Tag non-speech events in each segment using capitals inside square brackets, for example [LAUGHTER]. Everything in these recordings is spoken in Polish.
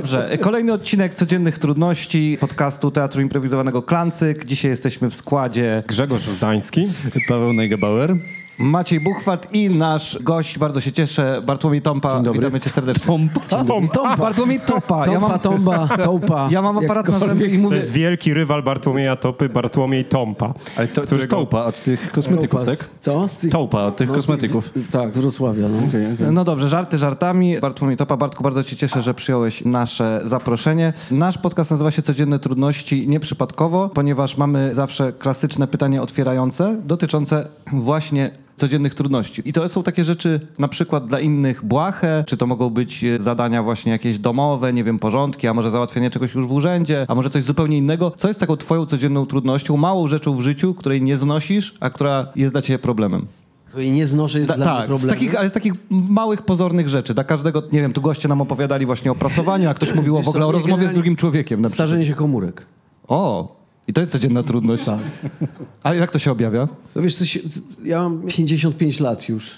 Dobrze, kolejny odcinek Codziennych Trudności podcastu Teatru Improwizowanego Klancyk. Dzisiaj jesteśmy w składzie Grzegorz Zdański. Paweł Neugebauer. Maciej Buchwart i nasz gość, bardzo się cieszę, Bartłomiej Tompa. Dzień dobry. Witamy cię serdecznie. Tompa. Tompa. Bartłomiej Topa. Ja Tompa, mam, tomba, tołpa. ja mam aparat na zęby i To mówię... jest wielki rywal Bartłomieja Topy, Bartłomiej Tompa. Ale to, to jest którego- tołpa od tych kosmetyków, tak? Co? Z tych... Od tych no, z kosmetyków. Tak, z Wrocławia, no. No dobrze, żarty żartami. Bartłomiej Topa. Bartku, bardzo się cieszę, że przyjąłeś nasze zaproszenie. Nasz podcast nazywa się Codzienne Trudności nieprzypadkowo, ponieważ mamy zawsze klasyczne pytania otwierające dotyczące właśnie codziennych trudności. I to są takie rzeczy na przykład dla innych błahe, czy to mogą być e, zadania właśnie jakieś domowe, nie wiem, porządki, a może załatwienie czegoś już w urzędzie, a może coś zupełnie innego. Co jest taką twoją codzienną trudnością, małą rzeczą w życiu, której nie znosisz, a która jest dla ciebie problemem? Której nie znoszę, jest Da, dla tak, z problemem. takich, ale z takich małych, pozornych rzeczy. Dla każdego, nie wiem, tu goście nam opowiadali właśnie o prasowaniu, a ktoś [LAUGHS] mówił Wiesz w ogóle o rozmowie z drugim człowiekiem. Na przykład. Starzenie się komórek. O, i to jest codzienna trudność. Tak. [LAUGHS] A jak to się objawia? No wiesz, co się, ja mam 55 lat już.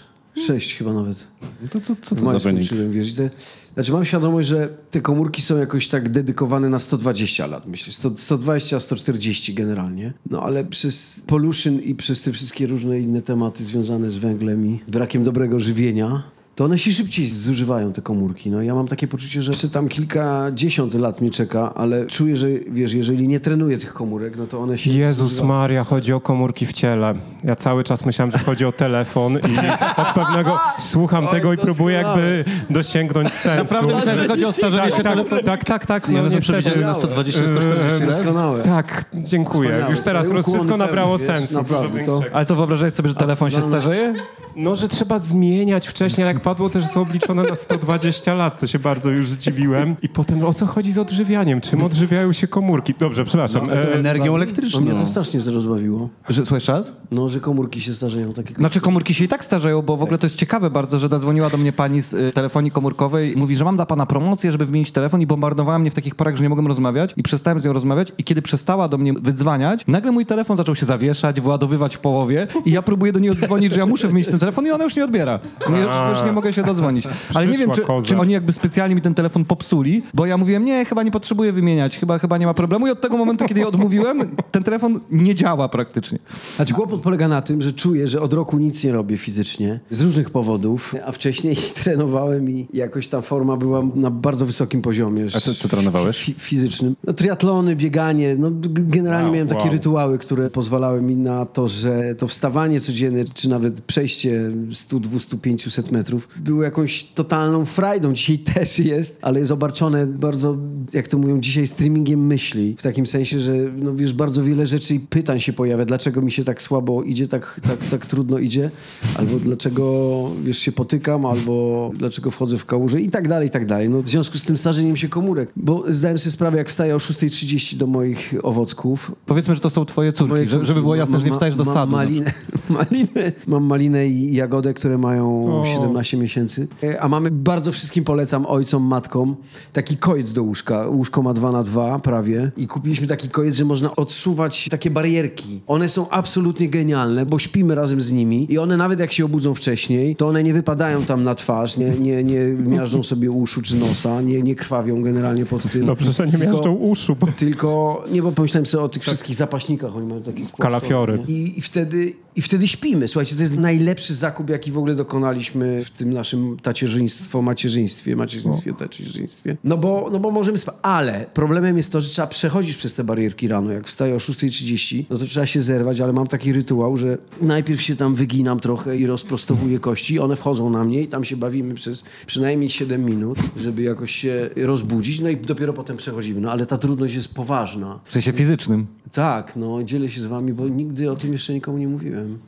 6 chyba nawet. To co, co to maju za wynik? wiesz. Te, znaczy mam świadomość, że te komórki są jakoś tak dedykowane na 120 lat, myślę. 100, 120, 140 generalnie. No ale przez pollution i przez te wszystkie różne inne tematy związane z węglem i brakiem dobrego żywienia, to one się szybciej zużywają, te komórki. No ja mam takie poczucie, że jeszcze tam kilkadziesiąt lat mnie czeka, ale czuję, że wiesz, jeżeli nie trenuję tych komórek, no to one się Jezus zużywają. Maria, chodzi o komórki w ciele. Ja cały czas myślałem, że chodzi o telefon i od pewnego słucham tego i próbuję jakby dosięgnąć sensu. Naprawdę myślałem, że chodzi o starzenie tak, się tak, telefonu. tak, tak, tak. Nie, No, no to niestety. na 120, 140 lat. Doskonałe. Tak, dziękuję. Wspaniałe. Już teraz wszystko nabrało wiesz, sensu. naprawdę, dużo to- większego. Ale co, wyobrażałeś sobie, że telefon się starzeje? No, że trzeba zmieniać wcześniej, ale jak padło też, że są obliczone na 120 lat, to się bardzo już zdziwiłem. I potem o co chodzi z odżywianiem? Czym odżywiają się komórki? Dobrze, przepraszam. E, Energią No elektryczną. mnie to strasznie rozbawiło. Że, słyszysz raz? No, że komórki się starzeją. Takie Znaczy komórki się i tak starzeją, bo w ogóle to jest ciekawe bardzo, że zadzwoniła do mnie pani z y, telefonii komórkowej i mówi, że mam dla pana promocję, żeby wymienić telefon i bombardowała mnie w takich porach, że nie mogłem rozmawiać i przestałem z nią rozmawiać i kiedy przestała do mnie wydzwaniać, nagle mój telefon zaczął się zawieszać, wyładowywać w połowie i ja próbuję do niej oddzwonić, że ja muszę wymienić ten telefon i ona już nie odbiera. Nie, już, już nie mogę się dodzwonić. Ale nie wiem, czy, czy oni jakby specjalnie mi ten telefon popsuli, bo ja mówiłem, nie, chyba nie potrzebuję wymieniać, chyba, chyba nie ma problemu i od tego momentu, kiedy jej odmówiłem, [LAUGHS] ten telefon nie działa praktycznie. Znaczy kłopot polega na tym, że czuję, że od roku nic nie robię fizycznie z różnych powodów, a wcześniej [LAUGHS] trenowałem i jakoś ta forma była na bardzo wysokim poziomie. A co, co trenowałeś? Fi- fizycznym. No, triatlony, bieganie, no generalnie Wow, miałem takie wow. rytuały, które pozwalały mi na to, że to wstawanie codzienne, czy nawet przejście 100, 200, 500 metrów było jakąś totalną frajdą. Dzisiaj [LAUGHS] też jest, ale jest obarczone bardzo, jak to mówią dzisiaj, streamingiem myśli. W takim sensie, że no wiesz, bardzo wiele rzeczy i pytań się pojawia, dlaczego mi się tak słabo idzie, tak, tak, tak trudno idzie, albo dlaczego, wiesz, się potykam, albo dlaczego wchodzę w kałużę i tak dalej, i tak dalej. No, w związku z tym starzeniem się komórek, bo zdałem sobie sprawę, jak wstaję o 6.30 do moich owocków, Powiedzmy, że to są twoje córki, Moje że, żeby było jasne, że nie wstajesz do mam sadu. na Malinę, [LAUGHS] malinę, mam malinę i jagodę, które mają O. 17 miesięcy. E, A mamy, bardzo wszystkim polecam, ojcom, matkom, taki kojec do łóżka. Łóżko ma 2 na 2 prawie. I kupiliśmy taki kojec, że można odsuwać takie barierki. One są absolutnie genialne, bo śpimy razem z nimi i one nawet jak się obudzą wcześniej, to one nie wypadają tam na twarz, nie, nie, nie miażdżą sobie uszu czy nosa, nie, nie krwawią generalnie pod tym. Dobrze, że nie Tylko- miażdżą uszu, bo tylko, nie, bo pomyślałem sobie o tych wszystkich zapaśnikach, oni mają taki spłaszczony, Kalafiory. I, I wtedy I wtedy śpimy. Słuchajcie, to jest najlepszy zakup, jaki w ogóle dokonaliśmy w tym naszym tacierzyństwo, macierzyństwie, macierzyństwie, tacierzyństwie. No bo, no bo możemy spać. Ale problemem jest to, że trzeba przechodzić przez te barierki rano. Jak wstaję o 6.30, no to trzeba się zerwać, ale mam taki rytuał, że najpierw się tam wyginam trochę i rozprostowuję kości. One wchodzą na mnie i tam się bawimy przez przynajmniej 7 minut, żeby jakoś się rozbudzić. No i dopiero potem przechodzimy. No ale ta trudność jest poważna. W sensie fizycznym. Tak, no dzielę się z wami, bo nigdy o tym jeszcze nikomu nie mówiłem.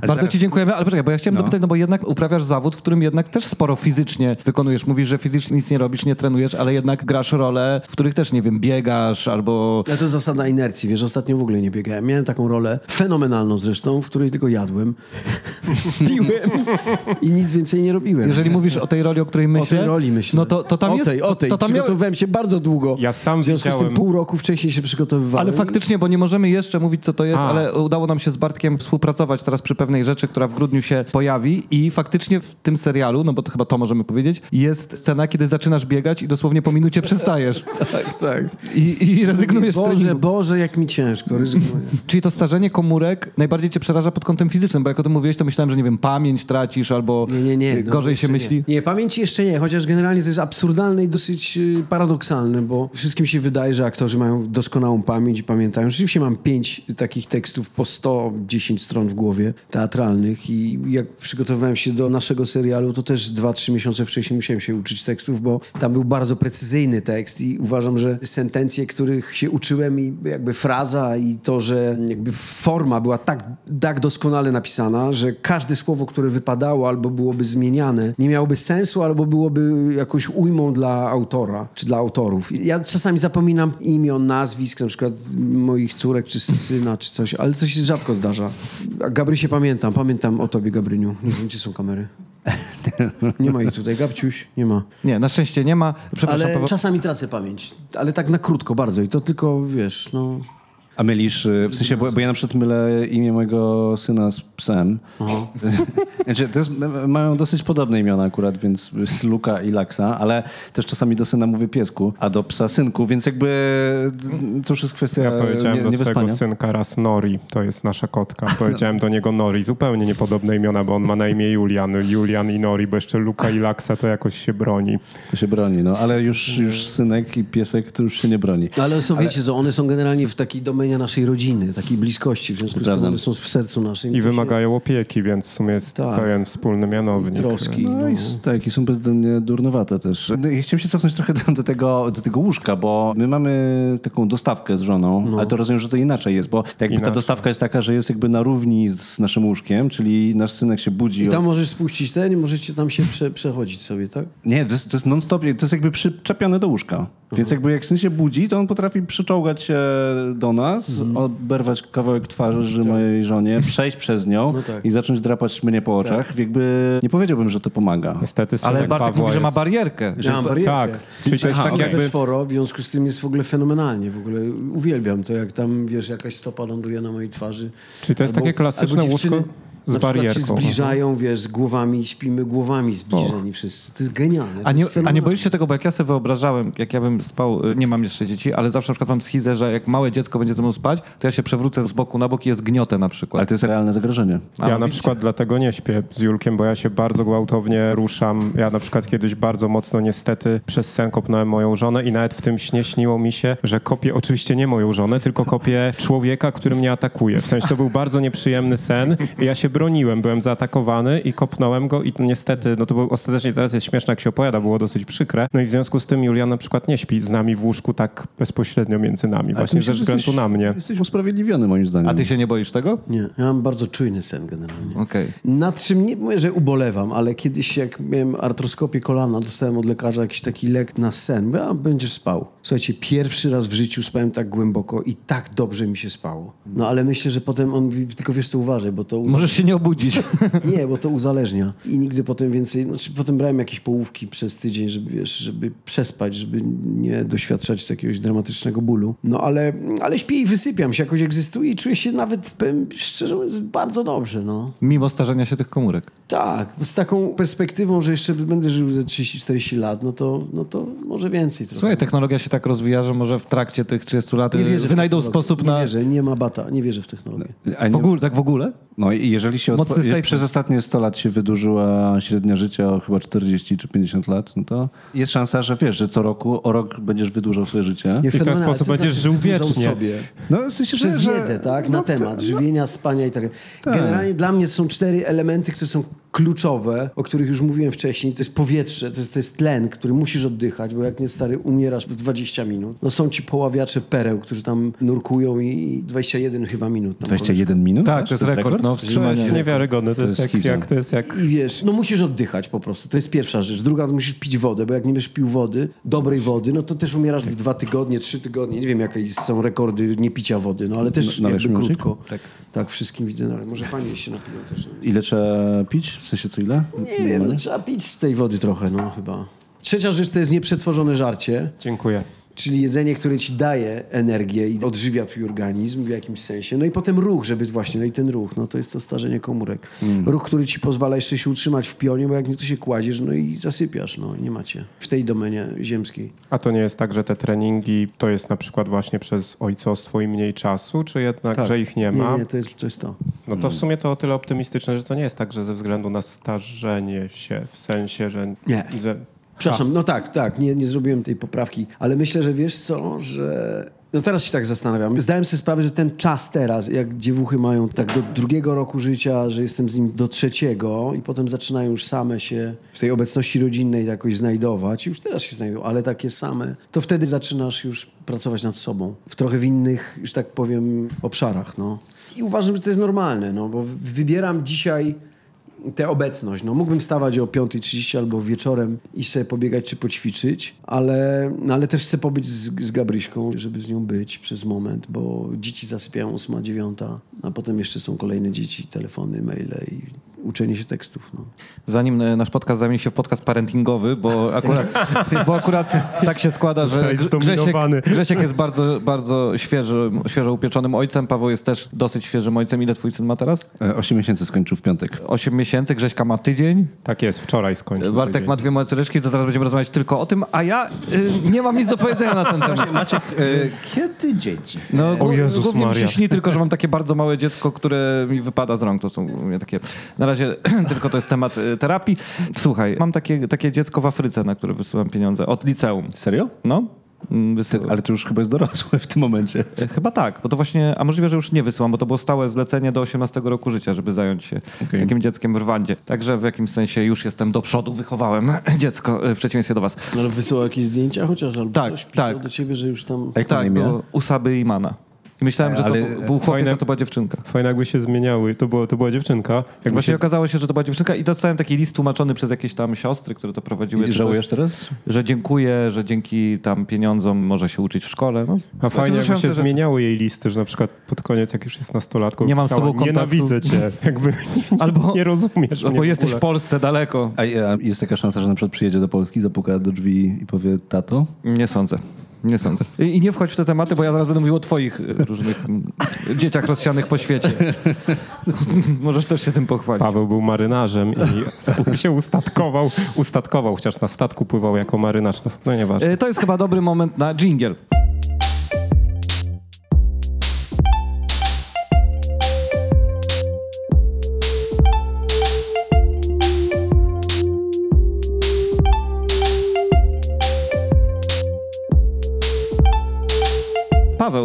Bardzo teraz- ci dziękujemy, ale poczekaj, bo ja chciałem dopytać, no bo jednak uprawiasz zawód, w którym jednak też sporo fizycznie wykonujesz. Mówisz, że fizycznie nic nie robisz, nie trenujesz, ale jednak grasz role, w których też, nie wiem, biegasz albo... Ale to jest zasada inercji, wiesz, ostatnio w ogóle nie biegałem. Miałem taką rolę, fenomenalną zresztą, w której tylko jadłem, [LAUGHS] piłem i nic więcej nie robiłem. Jeżeli mówisz o tej roli, o której myślę, o tej roli myślę. no to, to tam o jest... tej, o tej. To, to tam miał... Przygotowywałem się bardzo długo. Ja sam W związku z widziałem- tym pół roku wcześniej się przygotowywałem. Ale faktycznie, bo nie możemy jeszcze mówić, co to jest, A. ale udało nam się z Bartkiem współpracować teraz przy pewnej rzeczy, która w grudniu się pojawi i faktycznie w tym serialu, no bo to chyba to możemy powiedzieć, jest scena, kiedy zaczynasz biegać i dosłownie po minucie przestajesz [LAUGHS] Tak, tak. i, i rezygnujesz z Boże, treningu. Boże, jak mi ciężko, rezygnuję. [LAUGHS] Czyli to starzenie komórek najbardziej cię przeraża pod kątem fizycznym, bo jak o tym mówiłeś, to myślałem, że nie wiem, pamięć tracisz albo Nie, nie, nie. no, gorzej się jeszcze myśli. Nie. nie, pamięci jeszcze nie, chociaż generalnie to jest absurdalne i dosyć y, paradoksalne, bo wszystkim się wydaje, że aktorzy mają doskonałą pamięć i pamiętają. Rzeczywiście mam pięć takich tekstów po 110 stron w głowie teatralnych i jak przygotowywałem się do naszego serialu, to też dwa, trzy miesiące wcześniej musiałem się uczyć tekstów, bo tam był bardzo precyzyjny tekst i uważam, że sentencje, których się uczyłem i jakby fraza i to, że jakby forma była tak, tak doskonale napisana, że każde słowo, które wypadało albo byłoby zmieniane, nie miałoby sensu, albo byłoby jakąś ujmą dla autora, czy dla autorów. Ja czasami zapominam imion, nazwisk, na przykład moich córek, czy syna, czy coś, ale się rzadko zdarza. A Gabrysie pamiętam, pamiętam o tobie, Gabryniu. Nie wiem, gdzie są kamery. Nie ma ich tutaj. Gabciuś, nie ma. Nie, na szczęście nie ma. Przepraszam, Ale Paweł. czasami tracę pamięć. Ale tak na krótko bardzo i to tylko, wiesz, no... A mylisz, y, w sensie, bo, bo ja na przykład mylę imię mojego syna z psem. [LAUGHS] znaczy, to jest, mają dosyć podobne imiona akurat, więc jest Luka i Laksa, ale też czasami do syna mówię piesku, a do psa synku, więc jakby to już jest kwestia Ja powiedziałem nie, do swojego synka raz Nori, to jest nasza kotka. [LAUGHS] Powiedziałem do niego Nori, zupełnie niepodobne imiona, bo on ma na imię Julian. Julian i Nori, bo jeszcze Luka i Laksa to jakoś się broni. To się broni, no, ale już, już synek i piesek to już się nie broni. Ale są, wiecie, że one są generalnie w takiej domenie naszej rodziny, takiej bliskości, w związku z tym one są w sercu naszym. I wymagają opieki, więc w sumie jest Tak. pewien wspólny mianownik. troski. No i s- tak, i są bezwzględnie durnowate też. No, i chciałem się cofnąć trochę [LAUGHS] do, do, tego, do tego łóżka, bo my mamy taką dostawkę z żoną, ale to rozumiem, że to inaczej jest, bo jakby ta Inaczej. dostawka jest taka, że jest jakby na równi z naszym łóżkiem, czyli nasz synek się budzi. I tam od- możesz spuścić ten i możecie tam się prze, przechodzić sobie, tak? Nie, to jest, to jest non-stop, to jest jakby przyczepione do łóżka. Więc jakby jak syn się budzi, to on potrafi przyczołgać się do nas, oberwać kawałek twarzy mojej żonie, przejść przez nią [LAUGHS] No tak. i zacząć drapać mnie po oczach. Jakby nie powiedziałbym, że to pomaga. Niestety Ale Bartek Pawła mówi, że ma barierkę. Ja mam barierkę. Tak, czyli to jest Aha, tak okej. jakby... Czworo, w związku z tym jest w ogóle fenomenalnie. W ogóle uwielbiam to, jak tam, wiesz, jakaś stopa ląduje na mojej twarzy. Czyli to jest takie klasyczne albo dziewczyny łóżko z na barierką. się zbliżają, wiesz, z głowami, śpimy głowami zbliżeni wszyscy. To jest genialne. A nie, a nie boisz się tego, bo jak ja sobie wyobrażałem, jak ja bym spał, y, nie mam jeszcze dzieci, ale zawsze na przykład mam schizę, że jak małe dziecko będzie ze mną spać, to ja się przewrócę z boku na bok i jest gniotę na przykład. Ale to jest realne zagrożenie. A, ja no na widzicie. przykład dlatego nie śpię z Julkiem, bo ja się bardzo gwałtownie ruszam. Ja na przykład kiedyś bardzo mocno niestety przez sen kopnąłem moją żonę i nawet w tym śnie śniło mi się, że kopię oczywiście nie moją żonę, tylko kopię człowieka, który mnie atakuje. W sensie to był bardzo nieprzyjemny sen i ja się broniłem, byłem zaatakowany i kopnąłem go i niestety, no to było ostatecznie teraz jest śmieszne jak się opowiada, było dosyć przykre. No i w związku z tym Julian na przykład nie śpi z nami w łóżku tak bezpośrednio między nami, właśnie myślę, ze względu jesteś- na mnie. Jesteś usprawiedliwiony moim zdaniem. A ty się nie boisz tego? Nie, ja mam bardzo czujny sen generalnie. Okej. Nad czym nie mówię, że ubolewam, ale kiedyś jak miałem artroskopię kolana, dostałem od lekarza jakiś taki lek na sen. Mówię, a będziesz spał. Słuchajcie, pierwszy raz w życiu spałem tak głęboko i tak dobrze mi się spało. No ale myślę, że potem on mówi, tylko wiesz co uważaj, bo to... Możesz się nie obudzić. [LAUGHS] Nie, bo to uzależnia. I nigdy potem więcej... Znaczy, potem brałem jakieś połówki przez tydzień, żeby, wiesz, żeby przespać, żeby nie doświadczać jakiegoś dramatycznego bólu. No ale, ale śpię i wysypiam się, jakoś egzystuję i czuję się nawet, powiem szczerze mówiąc, bardzo dobrze, no. Mimo starzenia się tych komórek. Tak, z taką perspektywą, że jeszcze będę żył za 30-40 lat, no to, no to może więcej trochę. Słuchaj, technologia się tak rozwija, że może w trakcie tych 30 lat nie w wynajdą sposób nie na... wierzę, nie ma bata, nie wierzę w technologię. A nie- W ogóle, tak w ogóle? No i jeżeli się odpo- statement. przez ostatnie 100 lat się wydłużyła średnia życia o chyba 40 czy 50 lat, no to jest szansa, że wiesz, że co roku o rok będziesz wydłużał swoje życie. Nie, w ten sposób Co będziesz znaczy żył wiecznie. Sobie. No, w sensie, Przez że, wiedzę, tak? Na no, temat to- żywienia, spania i tak dalej. Generalnie dla mnie są cztery elementy, które są kluczowe, o których już mówiłem wcześniej. To jest powietrze, to jest, to jest tlen, który musisz oddychać, bo jak nie stary umierasz w 20 minut. No są ci poławiacze pereł, którzy tam nurkują i 21 chyba minut. Tam 21 minut? Tak, Wiesz, to jest rekord. No, To wstrzymanie. jest niewiarygodne, to, To jest, jest jak, jak, to jest jak... I wiesz, no musisz oddychać po prostu. To jest pierwsza rzecz. Druga, to musisz pić wodę, bo jak nie będziesz pił wody, dobrej wody, no to też umierasz w dwa tygodnie, trzy tygodnie. Nie wiem, jakie są rekordy niepicia wody, no ale też na jakby krótko. Tak. Tak, wszystkim widzę, no ale może pani się napiją też. Ile trzeba pić? W sensie co ile? Nie wiem, no, trzeba pić z tej wody trochę, no chyba. Trzecia rzecz to jest nieprzetworzone żarcie. Dziękuję. Czyli jedzenie, które ci daje energię i odżywia twój organizm w jakimś sensie. No i potem ruch, żeby właśnie, no i ten ruch, no to jest to starzenie komórek. Ruch, który ci pozwala jeszcze się utrzymać w pionie, bo jak nie to się kładziesz, no i zasypiasz, no nie macie w tej domenie ziemskiej. A to nie jest tak, że te treningi to jest na przykład właśnie przez ojcostwo i mniej czasu, czy jednak, że ich nie ma? Tak. Nie, nie, to jest to. Jest to. No to w sumie to o tyle optymistyczne, że to nie jest tak, że ze względu na starzenie się, w sensie, że... Nie. że Przepraszam, no tak, tak, nie, nie zrobiłem tej poprawki, ale myślę, że wiesz co, że... No teraz się tak zastanawiam. Zdałem sobie sprawę, że ten czas teraz, jak dziewuchy mają tak do drugiego roku życia, że jestem z nim do trzeciego i potem zaczynają już same się w tej obecności rodzinnej jakoś znajdować. Już teraz się znajdują, ale takie same. To wtedy zaczynasz już pracować nad sobą. W trochę w innych, już tak powiem, obszarach, no. I uważam, że to jest normalne, no, bo wybieram dzisiaj tę obecność. No, mógłbym stawać o 5.30 albo wieczorem i sobie pobiegać czy poćwiczyć, ale, no, ale też chcę pobyć z, z Gabryśką, żeby z nią być przez moment, bo dzieci zasypiają 8, 9, a potem jeszcze są kolejne dzieci, telefony, maile i uczenie się tekstów. No. Zanim e, nasz podcast zamieni się w podcast parentingowy, bo akurat, [LAUGHS] bo akurat tak się składa, że Grzesiek. Grzesiek jest bardzo, bardzo świeży, świeżo upieczonym ojcem, Paweł jest też dosyć świeżym ojcem. Ile twój syn ma teraz? E, Osiem miesięcy skończył w piątek. Osiem miesięcy, Grześka ma tydzień, tak jest, wczoraj skończył. Bartek tydzień. ma dwie małe córeczki, to zaraz będziemy rozmawiać tylko o tym, a ja y, nie mam nic do powiedzenia na ten temat. Maciek, kiedy dzieci? No, O Jezus głównie mi się Maria. śni tylko, że mam takie bardzo małe dziecko, które mi wypada z rąk. To są u mnie takie... Na razie [CLEARS THROAT] tylko to jest temat y, terapii. Słuchaj, mam takie, takie dziecko w Afryce, na które wysyłam pieniądze od liceum. Serio? No, mm, Ty, ale to już chyba jest dorosłe w tym momencie. E, Chyba tak, bo to właśnie, a możliwe, że już nie wysyłam, bo to było stałe zlecenie do 18 roku życia, żeby zająć się Okej. takim dzieckiem w Rwandzie. Także w jakimś sensie już jestem do przodu, wychowałem [CLEARS THROAT] dziecko e, w przeciwieństwie do was. Ale wysyłał jakieś zdjęcia chociaż, albo Tak, coś pisał tak. do ciebie, że już tam... Jak Tak, było Usaby Imana. I myślałem, że to Ale- był- był chłopiec, fajne- a to była dziewczynka. Fajne jakby się zmieniały. To, było, to była dziewczynka. Jakby Właśnie się... okazało się, że to była dziewczynka i dostałem taki list tłumaczony przez jakieś tam siostry, które to prowadziły. I żałujesz coś, teraz? Że dziękuję, że dzięki tam pieniądzom może się uczyć w szkole. No, A fajnie jakby się rzeczy. zmieniały jej listy, że na przykład pod koniec, jak już jest nastolatką, Nie mam z pisała, tobą kontaktu. Nienawidzę cię. [LAUGHS] Jakby nie, Albo- nie rozumiesz Albo w jesteś ogóle. w Polsce daleko. A, a jest taka szansa, że na przykład przyjedzie do Polski, zapuka do drzwi i powie tato? Nie sądzę. Nie sądzę. I, I nie wchodź w te tematy, bo ja zaraz będę mówił o twoich y, różnych dzieciach rozsianych po świecie. [LAUGHS] Możesz też się tym pochwalić. Paweł był marynarzem i zanim się ustatkował, ustatkował, chociaż na statku pływał jako marynarz. No, no nieważne. Y, To jest chyba dobry moment na jingle.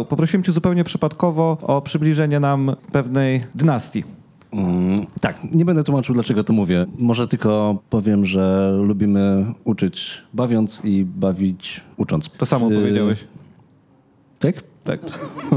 Poprosiłem cię zupełnie przypadkowo o przybliżenie nam pewnej dynastii. Mm, tak, nie będę tłumaczył, dlaczego to mówię. Może tylko powiem, że lubimy uczyć bawiąc i bawić ucząc. To samo Y, powiedziałeś. Tak? Tak.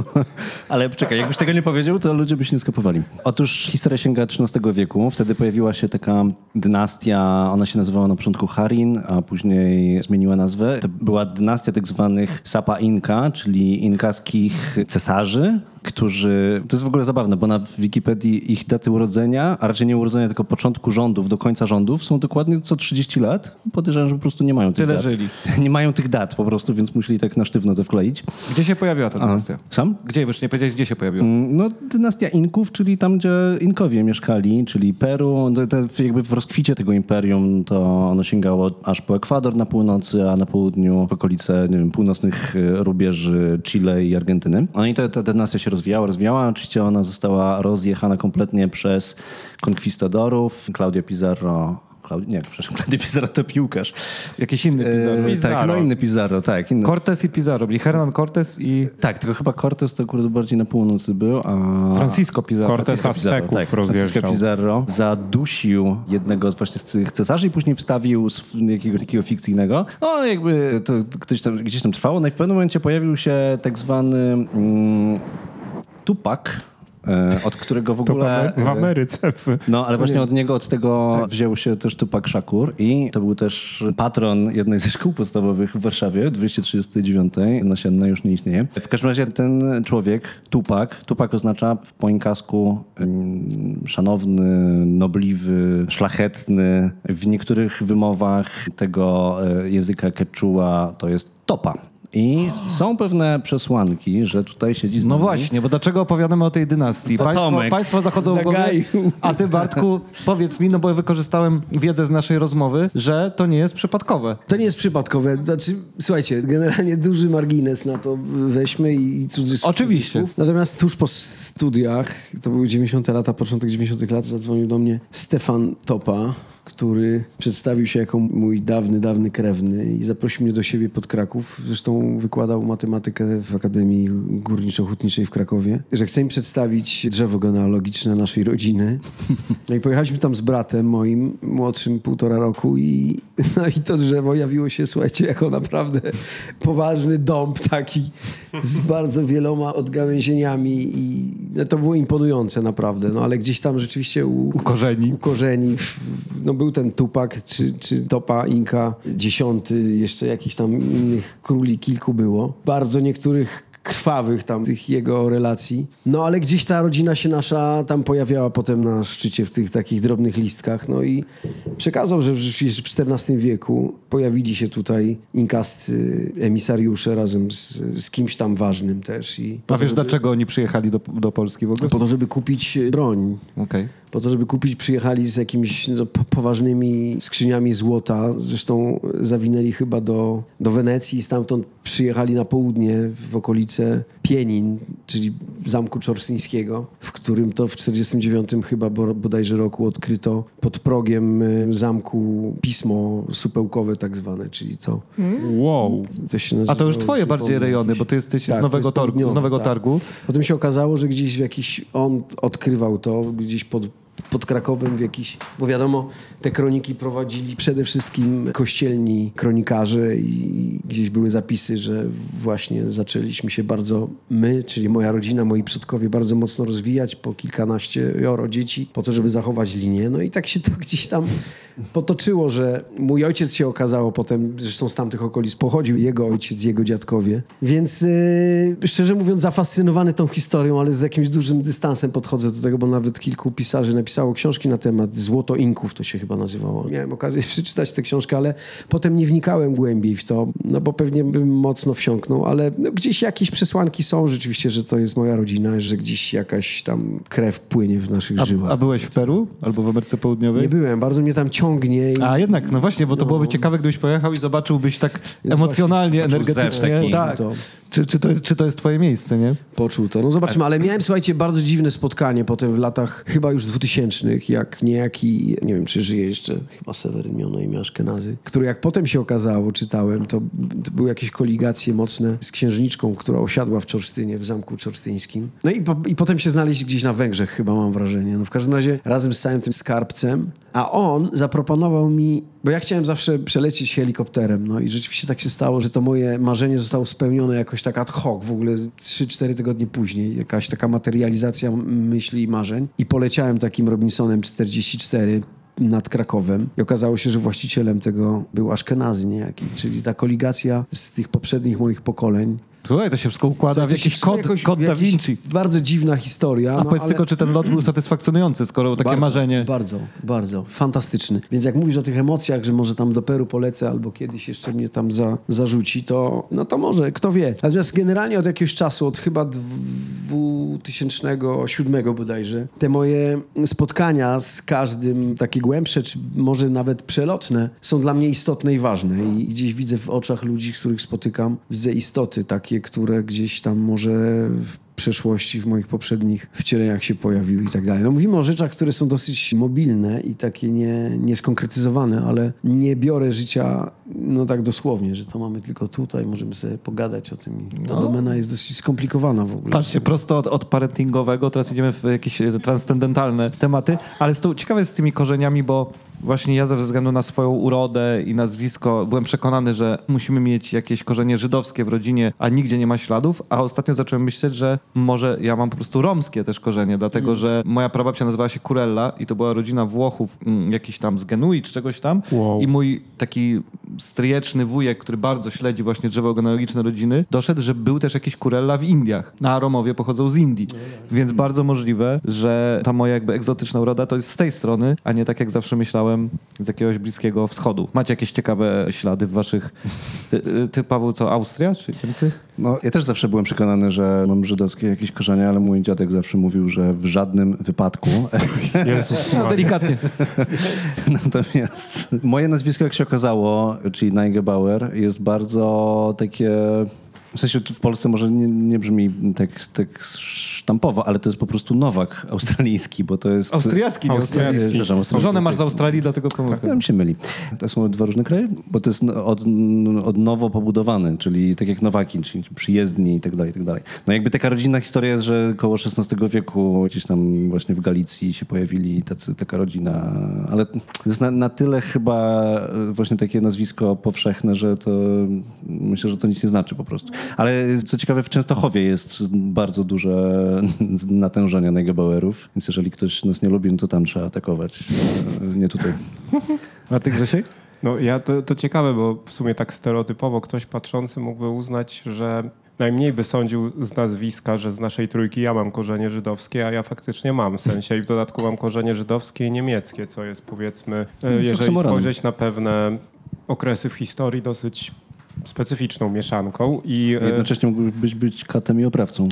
[LAUGHS] Ale czekaj, jakbyś tego nie powiedział, to ludzie by się nie skapowali. Otóż historia sięga XIII wieku. Wtedy pojawiła się taka dynastia, ona się nazywała na początku Harin, a później zmieniła nazwę. To była dynastia tak zwanych Sapa Inka, czyli inkaskich cesarzy, którzy... To jest w ogóle zabawne, bo na Wikipedii ich daty urodzenia, a raczej nie urodzenia, tylko początku rządów do końca rządów są dokładnie co 30 lat. Podejrzewam, że po prostu nie mają tych Tyle dat. żyli. [LAUGHS] Nie mają tych dat po prostu, więc musieli tak na sztywno to wkleić. Gdzie się pojawiła ta dynastia? Sam? Gdzie? Już nie powiedziałeś, gdzie się pojawiła. Mm, No, dynastia Inków, czyli tam, gdzie Inkowie mieszkali, czyli Peru. To, to jakby w rozkwicie tego imperium to ono sięgało aż po Ekwador na północy, a na południu w okolice nie wiem, północnych e, rubieży Chile i Argentyny. No i to, ta dynastia się rozwijała, rozwijała. Oczywiście ona została rozjechana kompletnie przez konkwistadorów. Claudio Pizarro... Nie, przepraszam, [LAUGHS] Claudio Pizarro to piłkarz. Jakiś inny Pizarro. E, Pizarro. Tak, no inny Pizarro, tak. Inny. Cortez i Pizarro, byli Hernan Cortez i tak, tylko chyba Cortez to akurat bardziej na północy był, a... Francisco Pizarro. Cortez Azteków tak, Francisco. Pizarro zadusił jednego z właśnie z tych cesarzy i później wstawił jakiego takiego fikcyjnego. No jakby to ktoś tam, gdzieś tam trwało. No i w pewnym momencie pojawił się tak zwany mm, Tupak, e, od którego w w, ogóle... W Ameryce. w- No, ale właśnie od niego, od tego wziął się też Tupak Shakur i to był też patron jednej ze szkół podstawowych w Warszawie, 239, nasienna już nie istnieje. W każdym razie ten człowiek, Tupak, Tupak oznacza po inkasku mm, szanowny, nobliwy, szlachetny. W niektórych wymowach tego e, języka quechua to jest topa. I są pewne przesłanki, że tutaj siedzi z No nami. właśnie, bo dlaczego opowiadamy o tej dynastii? Państwo, państwo zachodzą w głowie, zagaił. a ty Bartku, powiedz mi, no bo ja wykorzystałem wiedzę z naszej rozmowy, że to nie jest przypadkowe. To nie jest przypadkowe. Znaczy, słuchajcie, generalnie duży margines na to weźmy i cudzysłów. Oczywiście. cudzysłów. Natomiast tuż po studiach, to były 90. lata, początek 90. lat, zadzwonił do mnie Stefan Topa, który przedstawił się jako mój dawny, dawny krewny i zaprosił mnie do siebie pod Kraków. Zresztą wykładał matematykę w Akademii Górniczo-Hutniczej w Krakowie. Że chce mi przedstawić drzewo genealogiczne naszej rodziny. No i pojechaliśmy tam z bratem moim, młodszym półtora roku i, no i to drzewo jawiło się, słuchajcie, jako naprawdę poważny dąb taki z bardzo wieloma odgałęzieniami i no, to było imponujące naprawdę, no ale gdzieś tam rzeczywiście u, U korzeni. u korzeni no był ten Tupak czy, czy Topa Inka dziesiąty, jeszcze jakichś tam innych króli kilku było. Bardzo niektórych krwawych tam tych jego relacji. No ale gdzieś ta rodzina się nasza tam pojawiała potem na szczycie w tych takich drobnych listkach. No i przekazał, że w w XIV wieku pojawili się tutaj inkascy emisariusze razem z, z kimś tam ważnym też. I A wiesz, dlaczego oni przyjechali do, do Polski w ogóle? po to, żeby kupić broń. Okej. Po to, żeby kupić, przyjechali z jakimiś no, po- poważnymi skrzyniami złota. Zresztą zawinęli chyba do, do Wenecji i stamtąd przyjechali na południe, w Pienin, czyli Zamku Czorstyńskiego, w którym to w 49 chyba bo- bodajże roku odkryto pod progiem y, zamku pismo supełkowe tak zwane, czyli to, Wow. to się A nazywa... to już twoje bardziej rejony, bo ty jesteś Tak, z Nowego, jest torgu, z nowego tak. Targu. Potem się okazało, że gdzieś w jakiś, on odkrywał to gdzieś pod, pod Krakowem w jakiś, bo wiadomo, te kroniki prowadzili przede wszystkim kościelni kronikarze i gdzieś były zapisy, że właśnie zaczęliśmy się bardzo, my, czyli moja rodzina, moi przodkowie bardzo mocno rozwijać po kilkanaście joro dzieci, po to, żeby zachować linię. No i tak się to gdzieś tam potoczyło, że mój ojciec się okazało potem, zresztą z tamtych okolic pochodził, jego ojciec, jego dziadkowie. Więc yy, szczerze mówiąc zafascynowany tą historią, ale z jakimś dużym dystansem podchodzę do tego, bo nawet kilku pisarzy napisało książki na temat Złoto Inków, to się chyba nazywało. Miałem okazję [LAUGHS] przeczytać tę książkę, ale potem nie wnikałem głębiej w to, no bo pewnie bym mocno wsiąknął, ale no, gdzieś jakieś przesłanki są rzeczywiście, że to jest moja rodzina, że gdzieś jakaś tam krew płynie w naszych żyłach. A, a byłeś w Peru albo w Ameryce Południowej? Nie byłem, bardzo mnie tam ciągnie. I... A jednak, no właśnie, bo to No. byłoby ciekawe, gdybyś pojechał i zobaczyłbyś tak Więc emocjonalnie, właśnie energetycznie. taki. Tak. To. Czy, czy, to jest, czy to jest twoje miejsce, nie? Poczuł to. No zobaczymy, ale miałem, słuchajcie, bardzo dziwne spotkanie potem w latach chyba już dwutysięcznych, jak niejaki, nie wiem, czy żyje jeszcze, chyba Seweryn miał na imię Aszkenazy, który jak potem się okazało, czytałem, to, to były jakieś koligacje mocne z księżniczką, która osiadła w Czorsztynie, w zamku czorsztyńskim. No i, po, i potem się znaleźli gdzieś na Węgrzech chyba, mam wrażenie. No w każdym razie razem z całym tym skarbcem, a on zaproponował mi, bo ja chciałem zawsze przelecieć helikopterem, no i rzeczywiście tak się stało, że to moje marzenie zostało spełnione jakoś tak ad hoc, w ogóle 3-4 tygodnie później, jakaś taka materializacja myśli i marzeń. I poleciałem takim Robinsonem 44 nad Krakowem i okazało się, że właścicielem tego był Aszkenazy niejaki, czyli ta koligacja z tych poprzednich moich pokoleń. Słuchaj, to się wszystko układa w jakiś kod, jakoś- kod Da Vinci. Bardzo dziwna historia. A no, powiedz ale- tylko, czy ten lot był satysfakcjonujący, skoro takie bardzo, marzenie... Bardzo, bardzo. Fantastyczny. Więc jak mówisz o tych emocjach, że może tam do Peru polecę albo kiedyś jeszcze mnie tam za, zarzuci, to no to może, kto wie. Natomiast generalnie od jakiegoś czasu, od chyba 2007 bodajże, te moje spotkania z każdym, takie głębsze, czy może nawet przelotne, są dla mnie istotne i ważne. I gdzieś widzę w oczach ludzi, z których spotykam, widzę istoty takie, które gdzieś tam może przeszłości, w moich poprzednich wcieleniach się pojawiły i tak dalej. No mówimy o rzeczach, które są dosyć mobilne i takie nie, nieskonkretyzowane, ale nie biorę życia no tak dosłownie, że to mamy tylko tutaj, możemy sobie pogadać o tym. Ta No. domena jest dosyć skomplikowana w ogóle. Patrzcie, prosto od, od parentingowego, teraz idziemy w jakieś e, transcendentalne tematy, ale z tą, ciekawe jest z tymi korzeniami, bo właśnie ja ze względu na swoją urodę i nazwisko byłem przekonany, że musimy mieć jakieś korzenie żydowskie w rodzinie, a nigdzie nie ma śladów, a ostatnio zacząłem myśleć, że może ja mam po prostu romskie też korzenie, dlatego że moja prababcia nazywała się Kurella i to była rodzina Włochów, mm, jakiś tam z Genui czy czegoś tam Wow. i mój taki stryjeczny wujek, który bardzo śledzi właśnie drzewo genealogiczne rodziny, doszedł, że był też jakiś kurella w Indiach. A Romowie pochodzą z Indii. Więc bardzo możliwe, że ta moja jakby egzotyczna uroda to jest z tej strony, a nie tak jak zawsze myślałem, z jakiegoś bliskiego wschodu. Macie jakieś ciekawe ślady w waszych... Ty, ty Paweł, co, Austria czy Niemcy? No, ja też zawsze byłem przekonany, że mam żydowskie jakieś korzenie, ale mój dziadek zawsze mówił, że w żadnym wypadku. [LAUGHS] Jezus [LAUGHS] No, delikatnie. [LAUGHS] Natomiast moje nazwisko, jak się okazało, czyli Neigebauer, jest bardzo takie... W sensie w Polsce może nie, nie brzmi tak, tak sztampowo, ale to jest po prostu Nowak australijski, bo to jest... Austriacki, nie Austriacki. Austriacki. Żonę masz z Australii, dlatego pomogę. Ja mi się myli. To są dwa różne kraje, bo to jest od, od nowo pobudowany, czyli tak jak Nowaki, czyli przyjezdni i tak dalej, i tak dalej. No jakby taka rodzinna historia jest, że koło XVI wieku gdzieś tam właśnie w Galicji się pojawili tacy, taka rodzina, ale to jest na, na tyle chyba właśnie takie nazwisko powszechne, że to myślę, że to nic nie znaczy po prostu. Ale co ciekawe, w Częstochowie jest bardzo duże [LAUGHS] natężenie Neugebauerów, więc jeżeli ktoś nas nie lubi, no to tam trzeba atakować, e, nie tutaj. A ty Grzesiek? No ja to, to ciekawe, bo w sumie tak stereotypowo ktoś patrzący mógłby uznać, że najmniej by sądził z nazwiska, że z naszej trójki ja mam korzenie żydowskie, a ja faktycznie mam w sensie i w dodatku mam korzenie żydowskie i niemieckie, co jest powiedzmy, e, jeżeli spojrzeć na pewne okresy w historii dosyć specyficzną mieszanką i e, Jednocześnie mógłbyś być, być katem i oprawcą.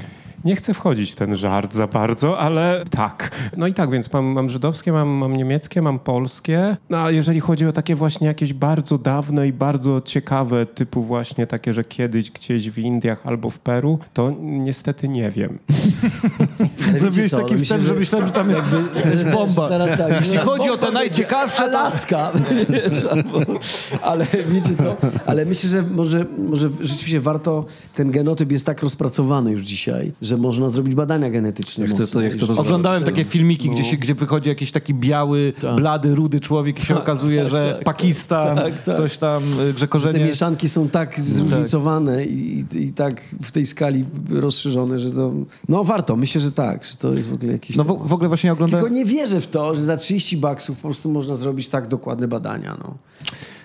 Nie chcę wchodzić w ten żart za bardzo, ale tak. No i tak, więc mam, mam żydowskie, mam, mam niemieckie, mam polskie. No a jeżeli chodzi o takie właśnie jakieś bardzo dawne i bardzo ciekawe, typu właśnie takie, że kiedyś gdzieś w Indiach albo w Peru, to niestety nie wiem. Zrobiłeś taki myślę, wstęp, że myślałem, że tam jest jakaś bomba. Teraz tak, Jeśli chodzi o te najciekawsze. Alaska. Albo, [LAUGHS] ale wiecie co? Ale myślę, że może, może rzeczywiście warto, ten genotyp jest tak rozpracowany już dzisiaj, że można zrobić badania genetyczne. Ja chcę to- ja chcę to Oglądałem takie filmiki, gdzie, się, gdzie wychodzi jakiś taki biały, Tak. blady, rudy człowiek i się okazuje, tak, że tak. Pakistan, Tak, tak. coś tam, y, że Te korzenie... mieszanki są tak zróżnicowane i, i, i tak w tej skali rozszerzone, że to... No warto, myślę, że tak, że to jest w ogóle jakiś... No w, w ogóle właśnie oglądałem... Tylko nie wierzę w to, że za 30 baksów po prostu można zrobić tak dokładne badania. No.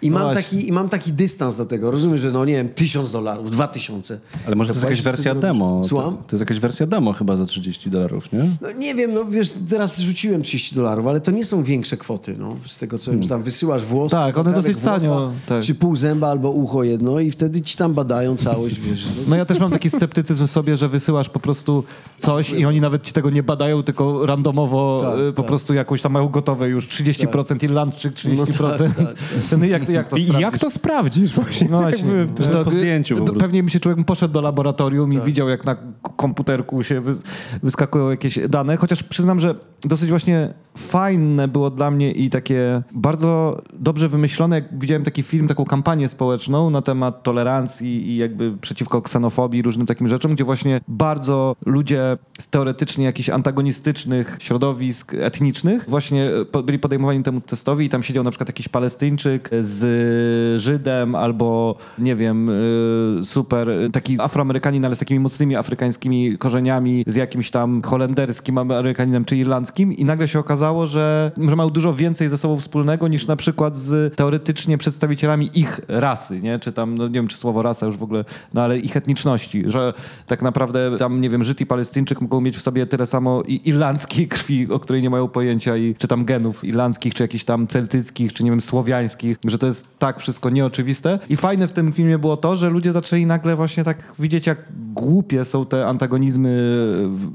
I, No mam taki, I mam taki dystans do tego. Rozumiem, że no nie wiem, tysiąc dolarów, dwa tysiące. Ale może to jest jakaś wersja demo. robisz. To, Słucham? to jest jakaś wersja demo chyba za 30 dolarów, nie? No nie wiem, no wiesz, teraz rzuciłem 30 dolarów, ale to nie są większe kwoty, no. Z tego co wiem, że tam wysyłasz włos. Tak, one dosyć tanio, tak. Czy pół zęba albo ucho jedno i wtedy ci tam badają całość, wiesz. No, No ja też mam taki sceptycyzm w sobie, że wysyłasz po prostu coś i oni nawet ci tego nie badają, tylko randomowo Tak, y, po tak. prostu jakąś tam mają gotowe już 30% Irlandczyk, 30%. No tak, tak, tak. No i jak, to- jak to sprawdzić? jak to sprawdzisz właśnie? No To właśnie, jakby- że to, po zdjęciu po. Pewnie mi się człowiek poszedł do laboratorium i widział, jak na komputerku się wys- wyskakują jakieś dane, chociaż przyznam, że dosyć właśnie fajne było dla mnie i takie bardzo dobrze wymyślone, jak widziałem taki film, taką kampanię społeczną na temat tolerancji i jakby przeciwko ksenofobii różnym takim rzeczom, gdzie właśnie bardzo ludzie z teoretycznie jakichś antagonistycznych środowisk etnicznych właśnie e, byli podejmowani temu testowi i tam siedział na przykład jakiś Palestyńczyk z Żydem albo nie wiem, y, super, y, taki Afroamerykanin, ale z takimi mocnymi afrykańskimi korzeniami, z jakimś tam holenderskim Amerykaninem czy irlandzkim i nagle się okazało, że, że mają dużo więcej ze sobą wspólnego niż na przykład z teoretycznie przedstawicielami ich rasy, nie? Czy tam, no nie wiem, czy słowo rasa już w ogóle, no ale ich etniczności, że tak naprawdę tam, nie wiem, Żyd i Palestyńczyk mogą mieć w sobie tyle samo i irlandzkiej krwi, o której nie mają pojęcia i czy tam genów irlandzkich, czy jakichś tam celtyckich, czy nie wiem, słowiańskich, że to jest tak wszystko nieoczywiste. I fajne w tym filmie było to, że ludzie zaczęli nagle właśnie tak widzieć, jak głupie są te antagonizmy,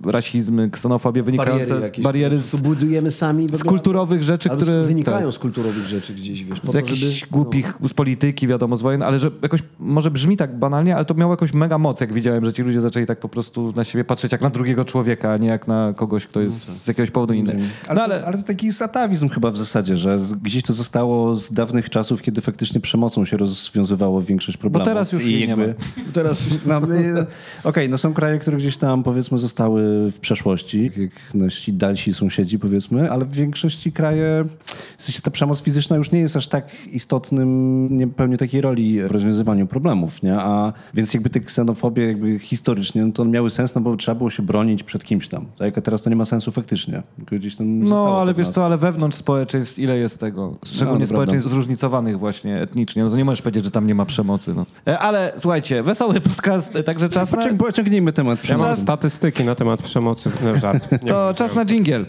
rasizmy, ksenofobie wynikające jakieś, z bariery z, budujemy sami. z kulturowych rzeczy, które... Wynikają tak z kulturowych rzeczy gdzieś, wiesz. po z jakichś żeby- no. głupich, z polityki, wiadomo, z wojen, ale że jakoś, może brzmi tak banalnie, ale to miało jakąś mega moc, jak widziałem, że ci ludzie zaczęli tak po prostu na siebie patrzeć jak na drugiego człowieka, a nie jak na kogoś, kto jest z jakiegoś powodu inny. Ale, No, ale... ale ale to taki satawizm chyba w zasadzie, że gdzieś to zostało z dawnych czasów, kiedy faktycznie przemocą się rozwiązywało większość problemów. teraz już I jej nie jakby- ma. Teraz [LAUGHS] No, y, Okej, no są kraje, które gdzieś tam powiedzmy zostały w przeszłości, jak nasi dalsi sąsiedzi, powiedzmy, ale w większości kraje, w sensie ta przemoc fizyczna już nie jest aż tak istotnym, nie pełni takiej roli w rozwiązywaniu problemów, nie? A więc jakby te ksenofobie jakby historycznie, no to miały sens, no bo trzeba było się bronić przed kimś tam, tak? A teraz to nie ma sensu faktycznie. Gdzieś tam No, ale wiesz co, ale wewnątrz społeczeństw ile jest tego? Szczególnie No, społeczeństw prawda. zróżnicowanych właśnie etnicznie. No to nie możesz powiedzieć, że tam nie ma przemocy. No. E, Ale słuchajcie, wesoły [LAUGHS] podcast, e, także czas pociągnijmy temat Ja mam przemocy. statystyki na temat przemocy. No, żart. [LAUGHS] Nie to czas na dżingiel.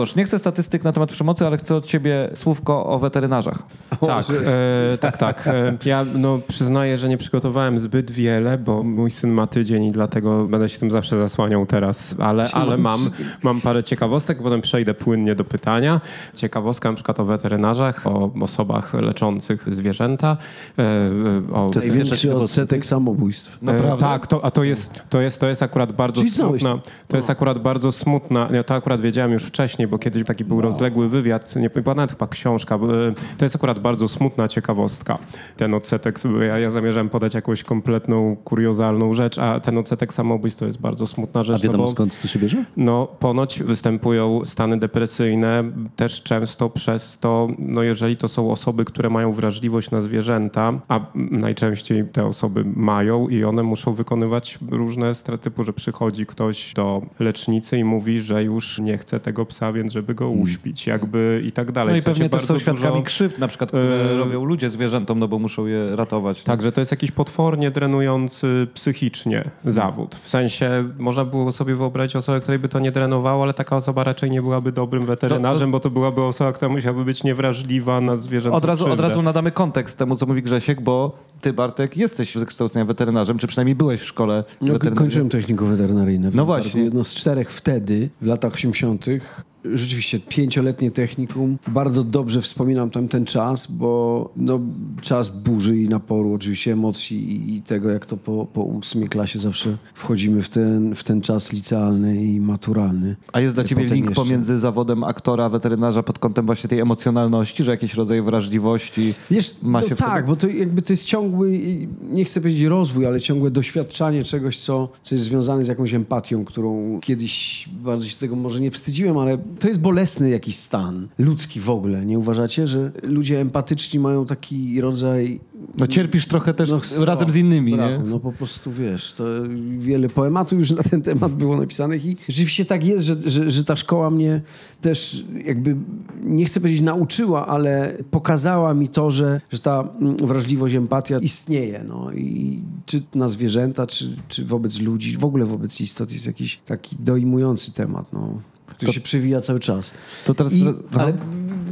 Grzegorz, nie chcę statystyk na temat przemocy, ale chcę od ciebie słówko o weterynarzach. Tak, e, tak, tak. E, ja no, przyznaję, że nie przygotowałem zbyt wiele, bo mój syn ma tydzień i dlatego będę się tym zawsze zasłaniał teraz, ale, ale mam, mam parę ciekawostek, potem przejdę płynnie do pytania. Ciekawostka na przykład o weterynarzach, o osobach leczących zwierzęta, e, e, o... To jest Największy odsetek samobójstw. Naprawdę? E, tak, to, a to jest, to, jest, to jest akurat bardzo Czyli smutna. to. To jest akurat bardzo smutna. Ja to akurat wiedziałem już wcześniej, bo kiedyś taki był rozległy wywiad, nie nawet chyba książka. e, To jest akurat bardzo smutna ciekawostka. Ten odsetek, ja, ja zamierzałem podać jakąś kompletną, kuriozalną rzecz, a ten odsetek samobójstw to jest bardzo smutna rzecz. A wiadomo no bo, skąd to się bierze? no, ponoć występują stany depresyjne też często przez to, no jeżeli to są osoby, które mają wrażliwość na zwierzęta, a najczęściej te osoby mają i one muszą wykonywać różne straty, typu, że przychodzi ktoś do lecznicy i mówi, że już nie chce tego psa, więc żeby go uśpić, jakby i tak dalej. No i W sensie pewnie też są bardzo świadkami dużo- krzywd, na przykład, które E, robią ludzie zwierzętom, no bo muszą je ratować. Tak, że to jest jakiś potwornie drenujący psychicznie zawód. W sensie można było sobie wyobrazić osobę, której by to nie drenowało, ale taka osoba raczej nie byłaby dobrym weterynarzem, bo to byłaby osoba, która musiałaby być niewrażliwa na zwierzęta. Od razu, od razu nadamy kontekst temu, co mówi Grzesiek, bo ty, Bartek, jesteś z wykształcenia weterynarzem, czy przynajmniej byłeś w szkole No, kończyłem technikum weterynaryjne. No właśnie. Jedno z czterech wtedy, w latach 80. Rzeczywiście pięcioletnie technikum. Bardzo dobrze wspominam tam ten czas, bo no, czas burzy i naporu, oczywiście emocji i, i tego, jak to po, po ósmej klasie zawsze wchodzimy w ten, w ten czas licealny i maturalny. A jest dla ciebie Potem link jeszcze. pomiędzy zawodem aktora, weterynarza pod kątem właśnie tej emocjonalności, że jakiś rodzaj wrażliwości Wiesz, ma no się w tak, sobie? bo to jakby to jest ciągły, nie chcę powiedzieć rozwój, ale ciągłe doświadczanie czegoś, co, co jest związane z jakąś empatią, którą kiedyś bardzo się tego może nie wstydziłem, ale to jest bolesny jakiś stan ludzki w ogóle. Nie uważacie, że ludzie empatyczni mają taki rodzaj No cierpisz trochę też No, razem z innymi, brawo, nie? No po prostu wiesz, to wiele poematów już na ten temat było napisanych i rzeczywiście tak jest, że, że, że ta szkoła mnie też jakby, nie chcę powiedzieć nauczyła, ale pokazała mi to, że, że ta mm, wrażliwość, empatia istnieje. No. I czy na zwierzęta, czy, czy wobec ludzi, w ogóle wobec istot jest jakiś taki dojmujący temat, no, który się przewija cały czas. To teraz... I, ale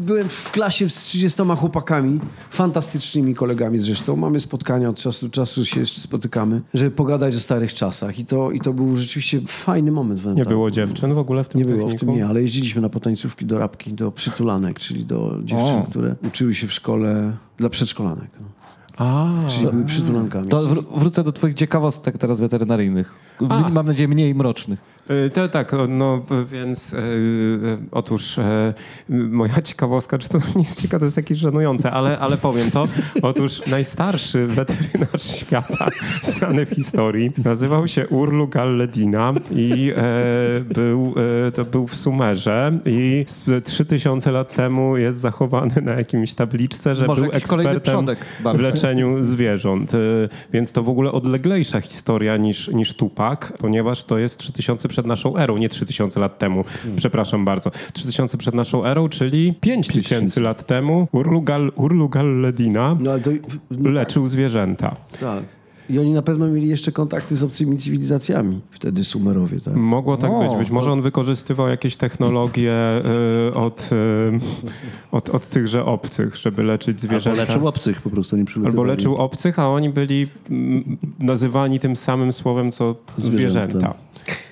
byłem w klasie z 30 chłopakami, fantastycznymi kolegami zresztą. Mamy spotkania od czasu do czasu się jeszcze spotykamy, żeby pogadać o starych czasach. I to, i to był rzeczywiście fajny moment. Nie było dziewczyn w ogóle w tym Nie było w tym nie, ale jeździliśmy na potańcówki do rabki, do przytulanek, czyli do dziewczyn, O. które uczyły się w szkole dla przedszkolanek. No. A, Czyli były przytulankami. To wr- wrócę do twoich ciekawostek teraz weterynaryjnych. A. Mam nadzieję mniej mrocznych. Y, To, tak, no więc y, y, otóż moja [LAUGHS] ciekawostka, czy to [LAUGHS] nie jest ciekawe, to jest jakieś żenujące, ale, ale powiem to. Otóż najstarszy weterynarz [LAUGHS] świata znany w historii nazywał się Urlu Galledina i e, był, e, to był w Sumerze i z 3000 lat temu jest zachowany na jakimś tabliczce, że Może był ekspertem w leczeniu zwierząt. Więc to w ogóle odleglejsza historia niż, niż Tupak, ponieważ to jest 3000 przed naszą erą, nie 3000 lat temu. Przepraszam bardzo. 3000 przed naszą erą, czyli 5000 lat temu Urlugal, Urlugal Ledina No ale to... leczył zwierzęta. Tak. I oni na pewno mieli jeszcze kontakty z obcymi cywilizacjami. Wtedy Sumerowie, tak? Mogło tak O, być. Być może on wykorzystywał jakieś technologie y, od, y, od, od tychże obcych, żeby leczyć Albo zwierzęta. leczył obcych po prostu, nie. Albo leczył obcych, a oni byli mm, nazywani tym samym słowem, co zwierzęta. Zwierzęta.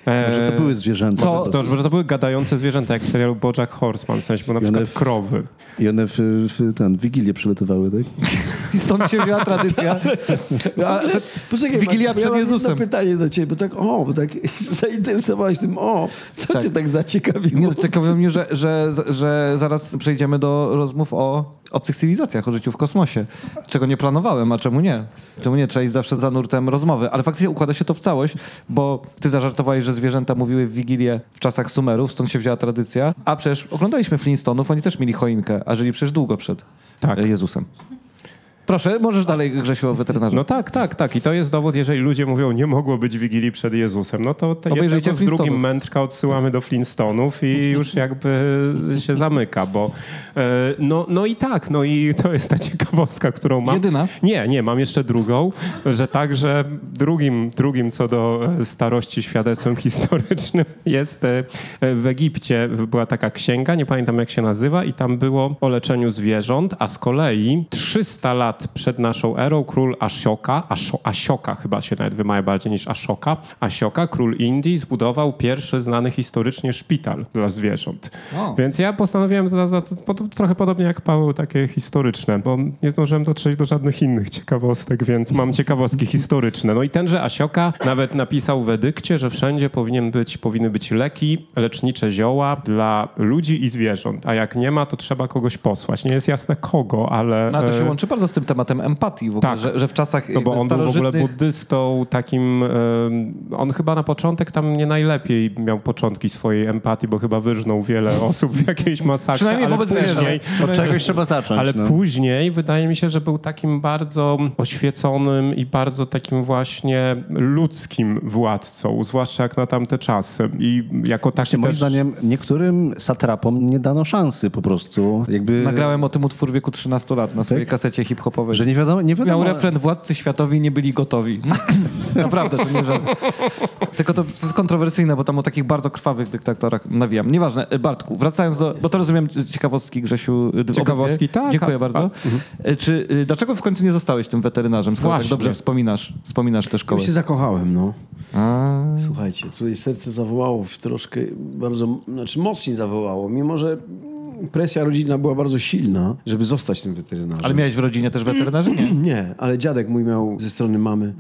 Może to były zwierzęta. Co? To, że to były gadające zwierzęta, jak w serialu Bojack Horseman, w sensie, bo na I przykład w- krowy. I one w, w ten, w Wigilię przylatywały, tak? [LAUGHS] I stąd się wzięła tradycja. [LAUGHS] A, to, Poczekaj, Wigilia Maciek, bo przed mam Jezusem. jedno pytanie do ciebie, bo tak o, bo tak [LAUGHS] zainteresowałeś tym o. Co Tak. cię tak zaciekawiło? Nie, ciekawe mnie, że, że, że zaraz przejdziemy do rozmów o obcych cywilizacjach, o życiu w kosmosie. Czego nie planowałem, a czemu nie? Czemu nie? Trzeba iść zawsze za nurtem rozmowy. Ale faktycznie układa się to w całość, bo ty zażartowałeś, że zwierzęta mówiły w Wigilię w czasach Sumerów, stąd się wzięła tradycja. A przecież oglądaliśmy Flintstonów, oni też mieli choinkę, a żyli przecież długo przed Tak. Jezusem. Proszę, możesz dalej, Grzesiu, o weterynarzu. No tak, tak, tak. I to jest dowód, jeżeli ludzie mówią, nie mogło być Wigilii przed Jezusem, no to te jednego z drugim mędrka odsyłamy do Flintstonów i już jakby się zamyka, bo e, no, no i tak, no i to jest ta ciekawostka, którą mam. Jedyna? Nie, nie, mam jeszcze drugą, że także drugim, drugim co do e, starości świadectwem historycznym [LAUGHS] jest e, w Egipcie była taka księga, nie pamiętam jak się nazywa i tam było o leczeniu zwierząt, a z kolei 300 lat przed naszą erą król Ashoka, Asho, Asioka chyba się nawet wymawia bardziej niż Ashoka, Asioka, król Indii zbudował pierwszy znany historycznie szpital dla zwierząt. O. Więc ja postanowiłem za, za, po, trochę podobnie jak Paweł, takie historyczne, bo nie zdążyłem dotrzeć do żadnych innych ciekawostek, więc mam ciekawostki [LAUGHS] historyczne. No i tenże Asioka nawet napisał w edykcie, że wszędzie powinien być, powinny być leki, lecznicze zioła dla ludzi i zwierząt, a jak nie ma, to trzeba kogoś posłać. Nie jest jasne kogo, ale... No, ale to się e, łączy bardzo z tym tematem empatii w ogóle, Tak. że, że w czasach no bo on był w ogóle starożytnych- buddystą takim, on chyba na początek tam nie najlepiej miał początki swojej empatii, bo chyba wyrżnął wiele [LAUGHS] osób w jakiejś masakrze. Przynajmniej wobec później. Od czegoś trzeba zacząć. ale no. później wydaje mi się, że był takim bardzo oświeconym i bardzo takim właśnie ludzkim władcą, zwłaszcza jak na tamte czasy. I jako taki Właśnie moim też... zdaniem niektórym satrapom nie dano szansy po prostu. Jakby, Nagrałem o tym utwór w wieku 13 lat na swojej kasecie że nie wiadomo, nie wiadomo. Miał refren Władcy światowi nie byli gotowi. [LAUGHS] Naprawdę, to nie żart. Tylko to, to jest kontrowersyjne, bo tam o takich bardzo krwawych dyktatorach nawijam. Nieważne. E, Bartku, wracając do... Bo to rozumiem ciekawostki, Grzesiu. y, Ciekawostki, obydwie. tak, Dziękuję a- bardzo. E, Czy, dlaczego w końcu nie zostałeś tym weterynarzem, skoro tak Właśnie. dobrze wspominasz, wspominasz tę szkołę? Ja się zakochałem, no. A, Słuchajcie, tutaj serce zawołało w troszkę bardzo, znaczy mocniej zawołało, mimo że presja rodzinna była bardzo silna, żeby zostać tym weterynarzem. ale miałeś w rodzinie też weterynarzy? Nie. [CLEARS THROAT] Nie, ale dziadek mój miał ze strony mamy,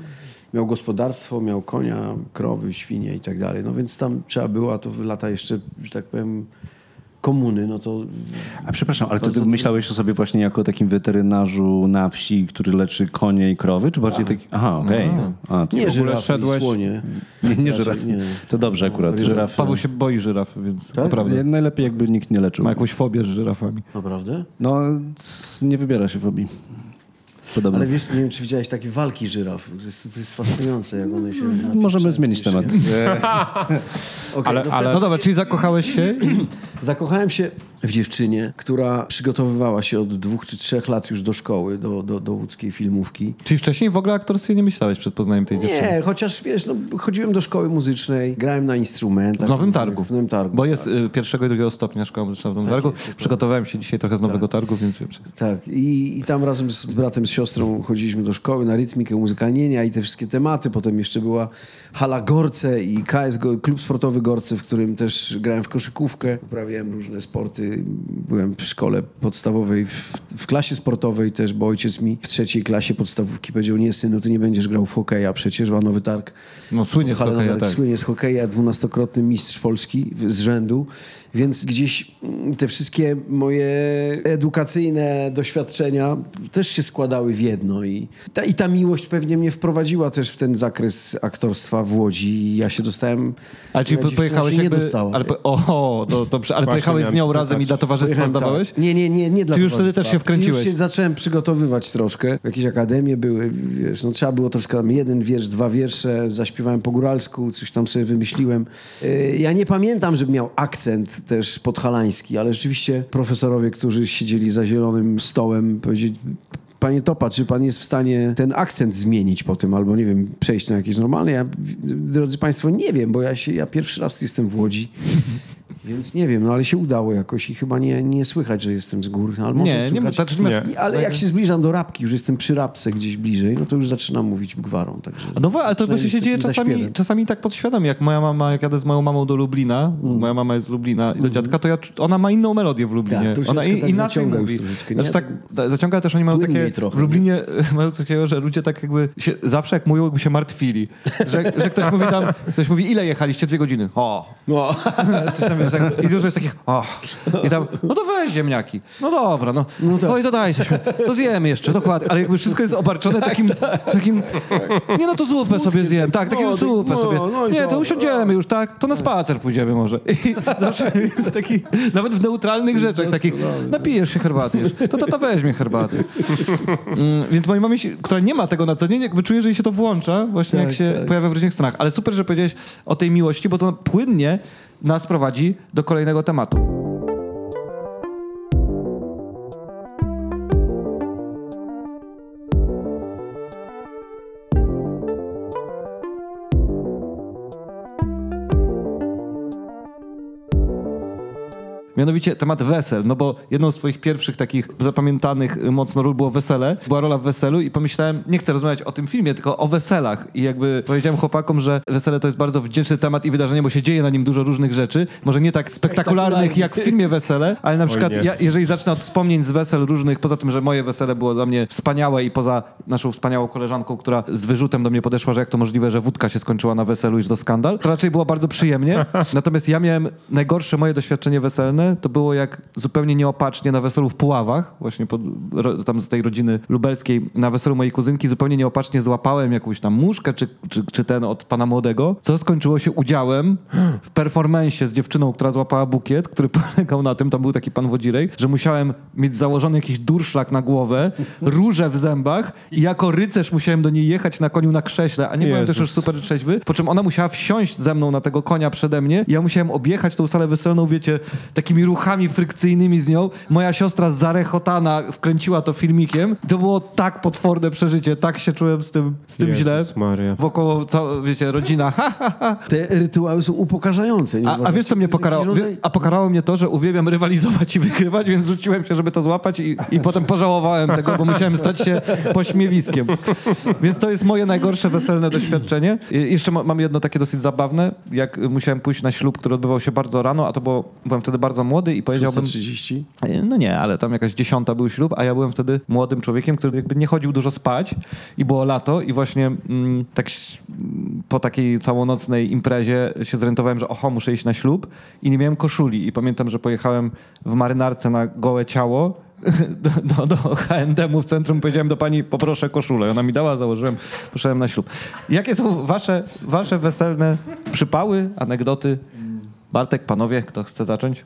miał gospodarstwo, miał konia, krowy, świnie i tak dalej. No więc tam trzeba było, a to w lata jeszcze, że tak powiem, komuny, no to... A przepraszam, ale to ty myślałeś o sobie właśnie jako o takim weterynarzu na wsi, który leczy konie i krowy, czy bardziej taki... Aha, okej. A, to Nie w ogóle szedłeś- słonie. nie, nie raczej żyrafy. nie. To dobrze akurat, żyrafy. Paweł się boi żyraf, więc naprawdę. Najlepiej jakby nikt nie leczył. Ma jakąś fobię z żyrafami. Naprawdę? No, nie wybiera się fobii. Podobno. Ale wiesz, nie wiem, czy widziałeś takie walki żyraf. To jest, to jest fascynujące, jak one się... Możemy zmienić temat. [LAUGHS] Okay, Ale- no w ale- No dobra, czyli zakochałeś się? [CLEARS THROAT] Zakochałem się w dziewczynie, która przygotowywała się od dwóch czy trzech lat już do szkoły, do, do, do łódzkiej filmówki. Czyli wcześniej w ogóle aktorstwie nie myślałeś przed poznaniem tej dziewczyny? Nie, chociaż wiesz, no, chodziłem do szkoły muzycznej, grałem na instrumentach. W Nowym Targu. W Nowym Targu. Bo jest y, pierwszego i drugiego stopnia szkoła muzyczna w Nowym Targu. jest, dokładnie. Przygotowałem się dzisiaj trochę z Nowego Targu, więc wiem, że... Tak, i, i tam razem z, z bratem, z siostrą chodziliśmy do szkoły na rytmikę, muzykalnienia i te wszystkie tematy. Potem jeszcze była hala Gorce i KS, klub sportowy Gorce, w którym też grałem w koszykówkę, uprawiałem różne sporty. Byłem w szkole podstawowej, w, w klasie sportowej też, bo ojciec mi w trzeciej klasie podstawówki powiedział, nie synu, ty nie będziesz grał w hokeja przecież, ma nowy targ. No słynie z hokeja, tak. Słynie z hokeja, dwunastokrotny mistrz Polski z rzędu, więc gdzieś mm, te wszystkie moje edukacyjne doświadczenia też się składały w jedno i ta, i ta miłość pewnie mnie wprowadziła też w ten zakres aktorstwa w Łodzi i ja się dostałem... Ale czyli po, pojechałeś się jakby... nie dostała. Ale, po, o, to, to, ale Właśnie pojechałeś z nią spytać. razem i dla towarzystwa Pojechałem zdawałeś? Tak. Nie, nie, nie, nie dla Ty już wtedy też się wkręciłeś. Już się zacząłem przygotowywać troszkę. Jakieś akademie były, wiesz, no trzeba było troszkę tam jeden wiersz, dwa wiersze, zaśpiewałem po góralsku, coś tam sobie wymyśliłem. Yy, Ja nie pamiętam, żeby miał akcent też podhalański, ale rzeczywiście profesorowie, którzy siedzieli za zielonym stołem, powiedzieli Panie Topa, czy pan jest w stanie ten akcent zmienić po tym, albo nie wiem, przejść na jakiś normalny? Ja, drodzy Państwo, nie wiem, bo ja, się, ja pierwszy raz jestem w Łodzi. Więc nie wiem, no ale się udało jakoś i chyba nie, nie słychać, że jestem z gór. Ale może Nie, nie, słychać. znaczy, Nie. I- Ale jak się zbliżam do rapki, już jestem przy rapce gdzieś bliżej, no to już zaczynam mówić gwarą. Także No wa- ale to właśnie się dzieje czasami, zaśpiewem. czasami tak podświadomie. Jak moja mama, jak jadę z moją mamą do Lublina, moja mama jest z Lublina i do dziadka, to ja, ona ma inną melodię w Lublinie. Tak, ona troszeczkę tak inaczej mówi. nie? Znaczy tak, zaciąga też, oni mają Płynniej takie, trochę, w Lublinie [LAUGHS] mają coś takiego, że ludzie tak jakby się, zawsze jak mówią, jakby się martwili. Że, że ktoś mówi tam, ktoś mówi, ile jechaliście? Dwie godziny. O. No. [LAUGHS] Coś tam tak, I dużo jest takich, o. I tam, no to weź ziemniaki. No dobra, no. No tak. Oj, to dajcie się. To zjemy jeszcze, dokładnie. Ale jakby wszystko jest obarczone takim, [LAUGHS] takim nie no to zupę sobie zjem. Tak, taką No, zupę no, sobie. no Nie, to usiądziemy już, tak? To na spacer pójdziemy może. I [LAUGHS] zawsze jest taki, nawet w neutralnych rzeczach takich, napijesz się herbaty, jeszcze. to to weźmie herbaty. Mm, Więc mojej mamie, która nie ma tego na co dzień, jakby czuje, że jej się to włącza właśnie jak Tak, się tak. pojawia w różnych stronach. Ale super, że powiedziałeś o tej miłości, bo to płynnie nas prowadzi do kolejnego tematu. Mianowicie temat wesel, no bo jedną z twoich pierwszych takich zapamiętanych y, mocno ról było wesele, była rola w weselu i pomyślałem, nie chcę rozmawiać o tym filmie, tylko o weselach. I jakby powiedziałem chłopakom, że wesele to jest bardzo wdzięczny temat i wydarzenie, bo się dzieje na nim dużo różnych rzeczy, może nie tak spektakularnych jak w filmie Wesele, ale na przykład ja, jeżeli zacznę od wspomnień z wesel różnych, poza tym, że moje wesele było dla mnie wspaniałe i poza naszą wspaniałą koleżanką, która z wyrzutem do mnie podeszła, że jak to możliwe, że wódka się skończyła na weselu i że to skandal, to raczej było bardzo przyjemnie. [LAUGHS] Natomiast ja miałem najgorsze moje doświadczenie weselne, to było jak zupełnie nieopatrznie na weselu w Puławach, właśnie pod, ro, tam z tej rodziny lubelskiej, na weselu mojej kuzynki, zupełnie nieopatrznie złapałem jakąś tam muszkę, czy, czy, czy ten od pana młodego, co skończyło się udziałem w performensie z dziewczyną, która złapała bukiet, który [LAUGHS] polegał na tym, tam był taki pan Wodzirej, że musiałem mieć założony jakiś durszlak na głowę, róże w zębach i jako rycerz musiałem do niej jechać na koniu na krześle, a nie byłem też Jezus. już super trzeźwy, po czym ona musiała wsiąść ze mną na tego konia przede mnie i ja musiałem objechać tą salę weselną, wiecie, takimi ruchami frykcyjnymi z nią. Moja siostra zarechotana wkręciła to filmikiem. To było tak potworne przeżycie, tak się czułem z tym, z tym źle. Maria. Wokoło, ca- wiecie, rodzina. Te rytuały są upokarzające. Nie A, a wiesz, co mnie pokarało? rodzaj- a pokarało mnie to, że uwielbiam rywalizować i wygrywać, więc rzuciłem się, żeby to złapać i, i potem pożałowałem tego, bo musiałem stać się pośmiewiskiem. Więc to jest moje najgorsze weselne doświadczenie. I jeszcze ma, mam jedno takie dosyć zabawne, jak musiałem pójść na ślub, który odbywał się bardzo rano, a to było, byłem wtedy bardzo młody i powiedziałbym... 130? No nie, ale tam jakaś dziesiąta był ślub, a ja byłem wtedy młodym człowiekiem, który jakby nie chodził dużo spać i było lato i właśnie mm, tak mm, po takiej całonocnej imprezie się zorientowałem, że oho, muszę iść na ślub i nie miałem koszuli i pamiętam, że pojechałem w marynarce na gołe ciało [LAUGHS] do, do, do H&M-u w centrum powiedziałem do pani, poproszę koszulę. Ona mi dała, założyłem, poszedłem na ślub. Jakie są wasze, wasze weselne przypały, anegdoty? Bartek, panowie, kto chce zacząć?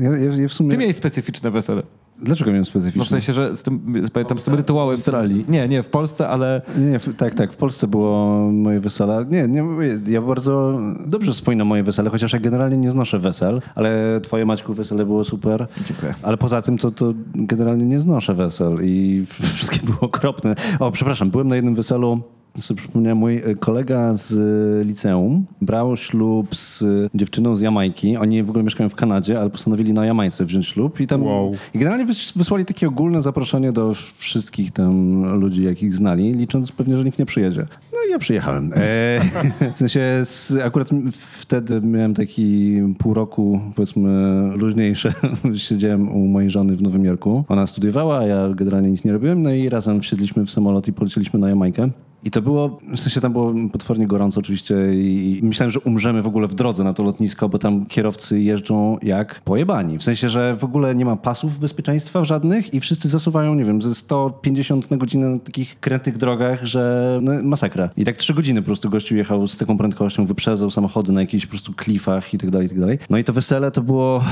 Ja, ja, ja w sumie... Ty miałeś specyficzne wesele. Dlaczego miałem specyficzne? No w sensie, że z tym, pamiętam z tym rytuałem. W Australii? Nie, nie, w Polsce, ale Nie, nie, w- tak, tak. W Polsce było moje wesele. Nie, nie, ja bardzo dobrze wspominam moje wesele, chociaż ja generalnie nie znoszę wesel, ale twoje Maćku wesele było super. Dziękuję. Ale poza tym to, to generalnie nie znoszę wesel i [LAUGHS] wszystkie były okropne. O, przepraszam, byłem na jednym weselu, sobie przypomniałem, mój e, kolega z e, liceum brał ślub z dziewczyną z Jamajki. Oni w ogóle mieszkają w Kanadzie, ale postanowili na Jamajce wziąć ślub i tam Wow. i generalnie wys- wysłali takie ogólne zaproszenie do wszystkich tam ludzi, jakich znali, licząc pewnie, że nikt nie przyjedzie. No i ja przyjechałem. E, [LAUGHS] w sensie z, akurat wtedy miałem taki pół roku, powiedzmy, luźniejsze. [LAUGHS] Siedziałem u mojej żony w Nowym Jorku. Ona studiowała, a ja generalnie nic nie robiłem. No i razem wsiedliśmy w samolot i polecieliśmy na Jamajkę. I to było, w sensie tam było potwornie gorąco oczywiście i myślałem, że umrzemy w ogóle w drodze na to lotnisko, bo tam kierowcy jeżdżą jak pojebani. W sensie, że w ogóle nie ma pasów bezpieczeństwa żadnych i wszyscy zasuwają, nie wiem, ze 150 na godzinę na takich krętych drogach, że no, masakra. I tak trzy godziny po prostu gościu jechał z taką prędkością, wyprzedzał samochody na jakichś po prostu klifach i tak dalej, i tak dalej. No i to wesele to było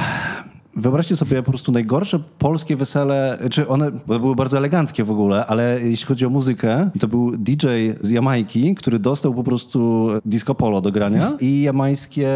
wyobraźcie sobie po prostu najgorsze polskie wesele, czy one były bardzo eleganckie w ogóle, ale jeśli chodzi o muzykę, to był DJ z Jamajki, który dostał po prostu disco polo do grania i jamańskie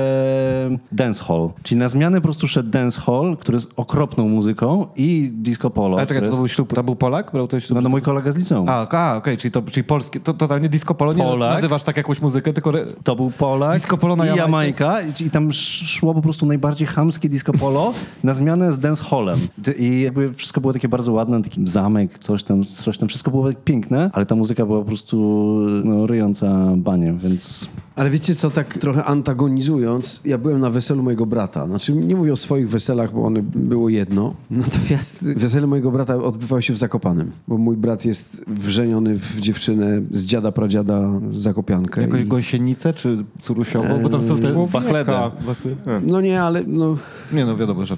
dance hall. Czyli na zmianę po prostu szedł dance hall, który jest okropną muzyką i disco polo. Ale czekaj, które to był jest- ślub, to był Polak? Brał to ślub? no, no mój kolega z liceum. A, a okej, czyli to czyli polskie, to totalnie disco polo, nie Polak. nazywasz tak jakąś muzykę, tylko... To był Polak Disco polo na i Jamajce. Jamajka i, i tam sz- szło po prostu najbardziej chamskie disco polo [LAUGHS] na zmianę z dance hallem. I jakby wszystko było takie bardzo ładne, taki zamek, coś tam, coś tam. Wszystko było tak piękne, ale ta muzyka była po prostu no, ryjąca banie, więc... Ale wiecie co, tak trochę antagonizując, ja byłem na weselu mojego brata. Znaczy, nie mówię o swoich weselach, bo one było jedno. Natomiast wesele mojego brata odbywało się w Zakopanem, bo mój brat jest wrzeniony w dziewczynę z dziada pradziada Zakopiankę. Jakąś I- gąsienicę, czy curusiową? Bo tam są te... Człowieka. Wachledę. No nie, ale no Nie no, wiadomo, że...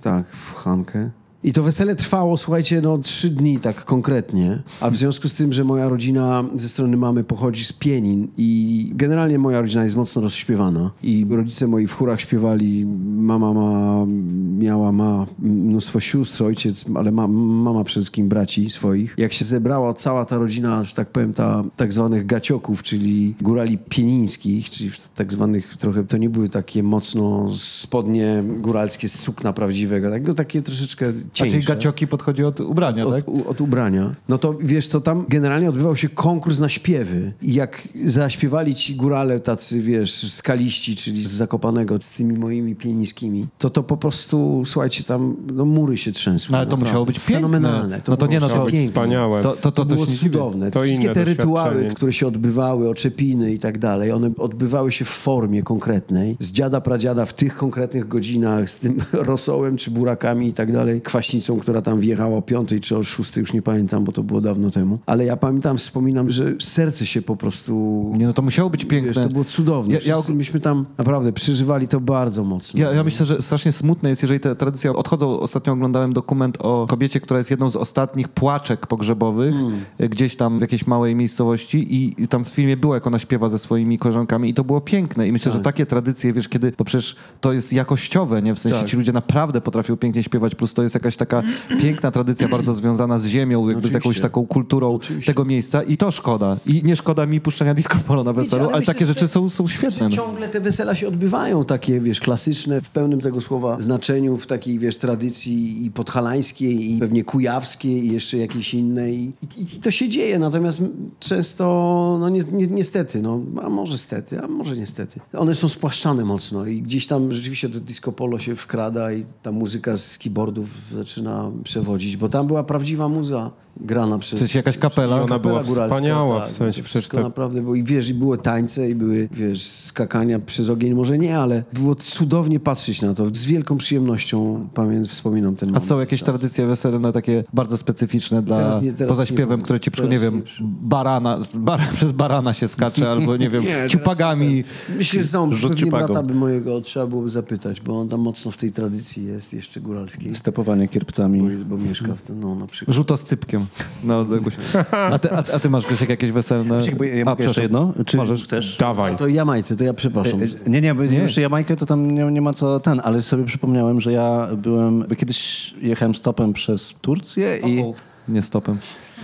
tak, w Hankę. I to wesele trwało, słuchajcie, no trzy dni tak konkretnie. A w związku z tym, że moja rodzina ze strony mamy pochodzi z Pienin i generalnie moja rodzina jest mocno rozśpiewana. I rodzice moi w chórach śpiewali, mama ma, miała, ma mnóstwo sióstr, ojciec, ale ma, mama przede wszystkim braci swoich. Jak się zebrała cała ta rodzina, że tak powiem, ta tak zwanych gacioków, czyli górali pienińskich, czyli tak zwanych trochę, to nie były takie mocno spodnie góralskie z sukna prawdziwego, tak, no takie troszeczkę A czyli cieńsze. gacioki podchodzi od ubrania, Od, tak? u, od ubrania. No to wiesz, to tam generalnie odbywał się konkurs na śpiewy. I jak zaśpiewali ci górale tacy, wiesz, skaliści, czyli z Zakopanego, z tymi moimi pienińskimi, to to po prostu, słuchajcie, tam no, mury się trzęsły. No, ale to naprawdę. musiało być piękne. Fenomenalne. No to nie, no to- być piękne. wspaniałe. To, to, to, To, było cudowne. To Wszystkie te rytuały, które się odbywały, oczepiny i tak dalej, one odbywały się w formie konkretnej. Z dziada, pradziada w tych konkretnych godzinach, z tym [LAUGHS] rosołem czy burakami i tak dalej. Kwaśnicą, która tam wjechała o piątej czy o szóstej, już nie pamiętam, bo to było dawno temu. Ale ja pamiętam, wspominam, że serce się po prostu... Nie, no to musiało być piękne. Wiesz, to było cudowne. Ja- ja- Wszyscy myśmy tam naprawdę przeżywali to bardzo mocno. Ja, ja myślę, że strasznie smutne jest, jeżeli te tradycje odchodzą. Ostatnio oglądałem dokument o kobiecie, która jest jedną z ostatnich płaczek pogrzebowych, e, gdzieś tam w jakiejś małej miejscowości i, i tam w filmie było, jak ona śpiewa ze swoimi koleżankami i to było piękne. I myślę, że takie tradycje, wiesz, kiedy, bo przecież to jest jakościowe, nie? W sensie Tak. ci ludzie naprawdę potrafią pięknie śpiewać, plus to jest jakaś taka piękna tradycja, bardzo związana z ziemią, jakby z jakąś Oczywiście. taką kulturą tego miejsca i to szkoda. I nie szkoda mi puszczenia disco polo na weselu, ale, ale myślę, takie rzeczy są, są świetne. no. Ciągle te wesela się odbywają, takie, wiesz, klasyczne, w pełnym tego słowa znaczeniu, w takiej, wiesz, tradycji i podhalańskiej, i pewnie kujawskiej, i jeszcze jakiejś innej. I, i, i to się dzieje, natomiast często, no ni, ni, niestety, no, a może stety, a może niestety. One są spłaszczane mocno i gdzieś tam rzeczywiście to disco polo się wkrada i ta muzyka z keyboardów zaczyna przewodzić, bo tam była prawdziwa muza grana przez... To jest jakaś kapela. Ona była Kapela góralska, wspaniała, tak. w sensie To przecież to- naprawdę było. I wiesz, i były tańce, i były, wiesz, skakania przez ogień, może nie, ale było cudownie patrzeć na to. Z wielką przyjemnością pamiętam, wspominam ten A moment. są jakieś tradycje weselne takie bardzo specyficzne dla, Teraz nie- teraz poza nie śpiewem, wiem. które ci przypomnę, nie Teraz wiem, nie przy- barana, bar, [LAUGHS] przez barana się skacze, albo nie wiem, [LAUGHS] teraz ciupagami. Myślę, że są, pewnie ciupagą. brata by mojego trzeba byłoby zapytać, bo on tam mocno w tej tradycji jest, jeszcze góralskiej. Stepowanie kierpcami. Bo, jest, bo mieszka w tym, no na przykład. Rzuto z cypkiem. No, a, ty, a, a ty masz, Grzesiek, jakieś weselne... Bo ja A, mogę jeszcze jedno? Czy Możesz. też? Dawaj. To Jamajce, to ja przepraszam. E, Nie, nie, bo jeszcze Jamajkę to tam nie, nie ma co ten, ale sobie przypomniałem, że ja byłem, kiedyś jechałem stopem przez Turcję i... Nie stopem.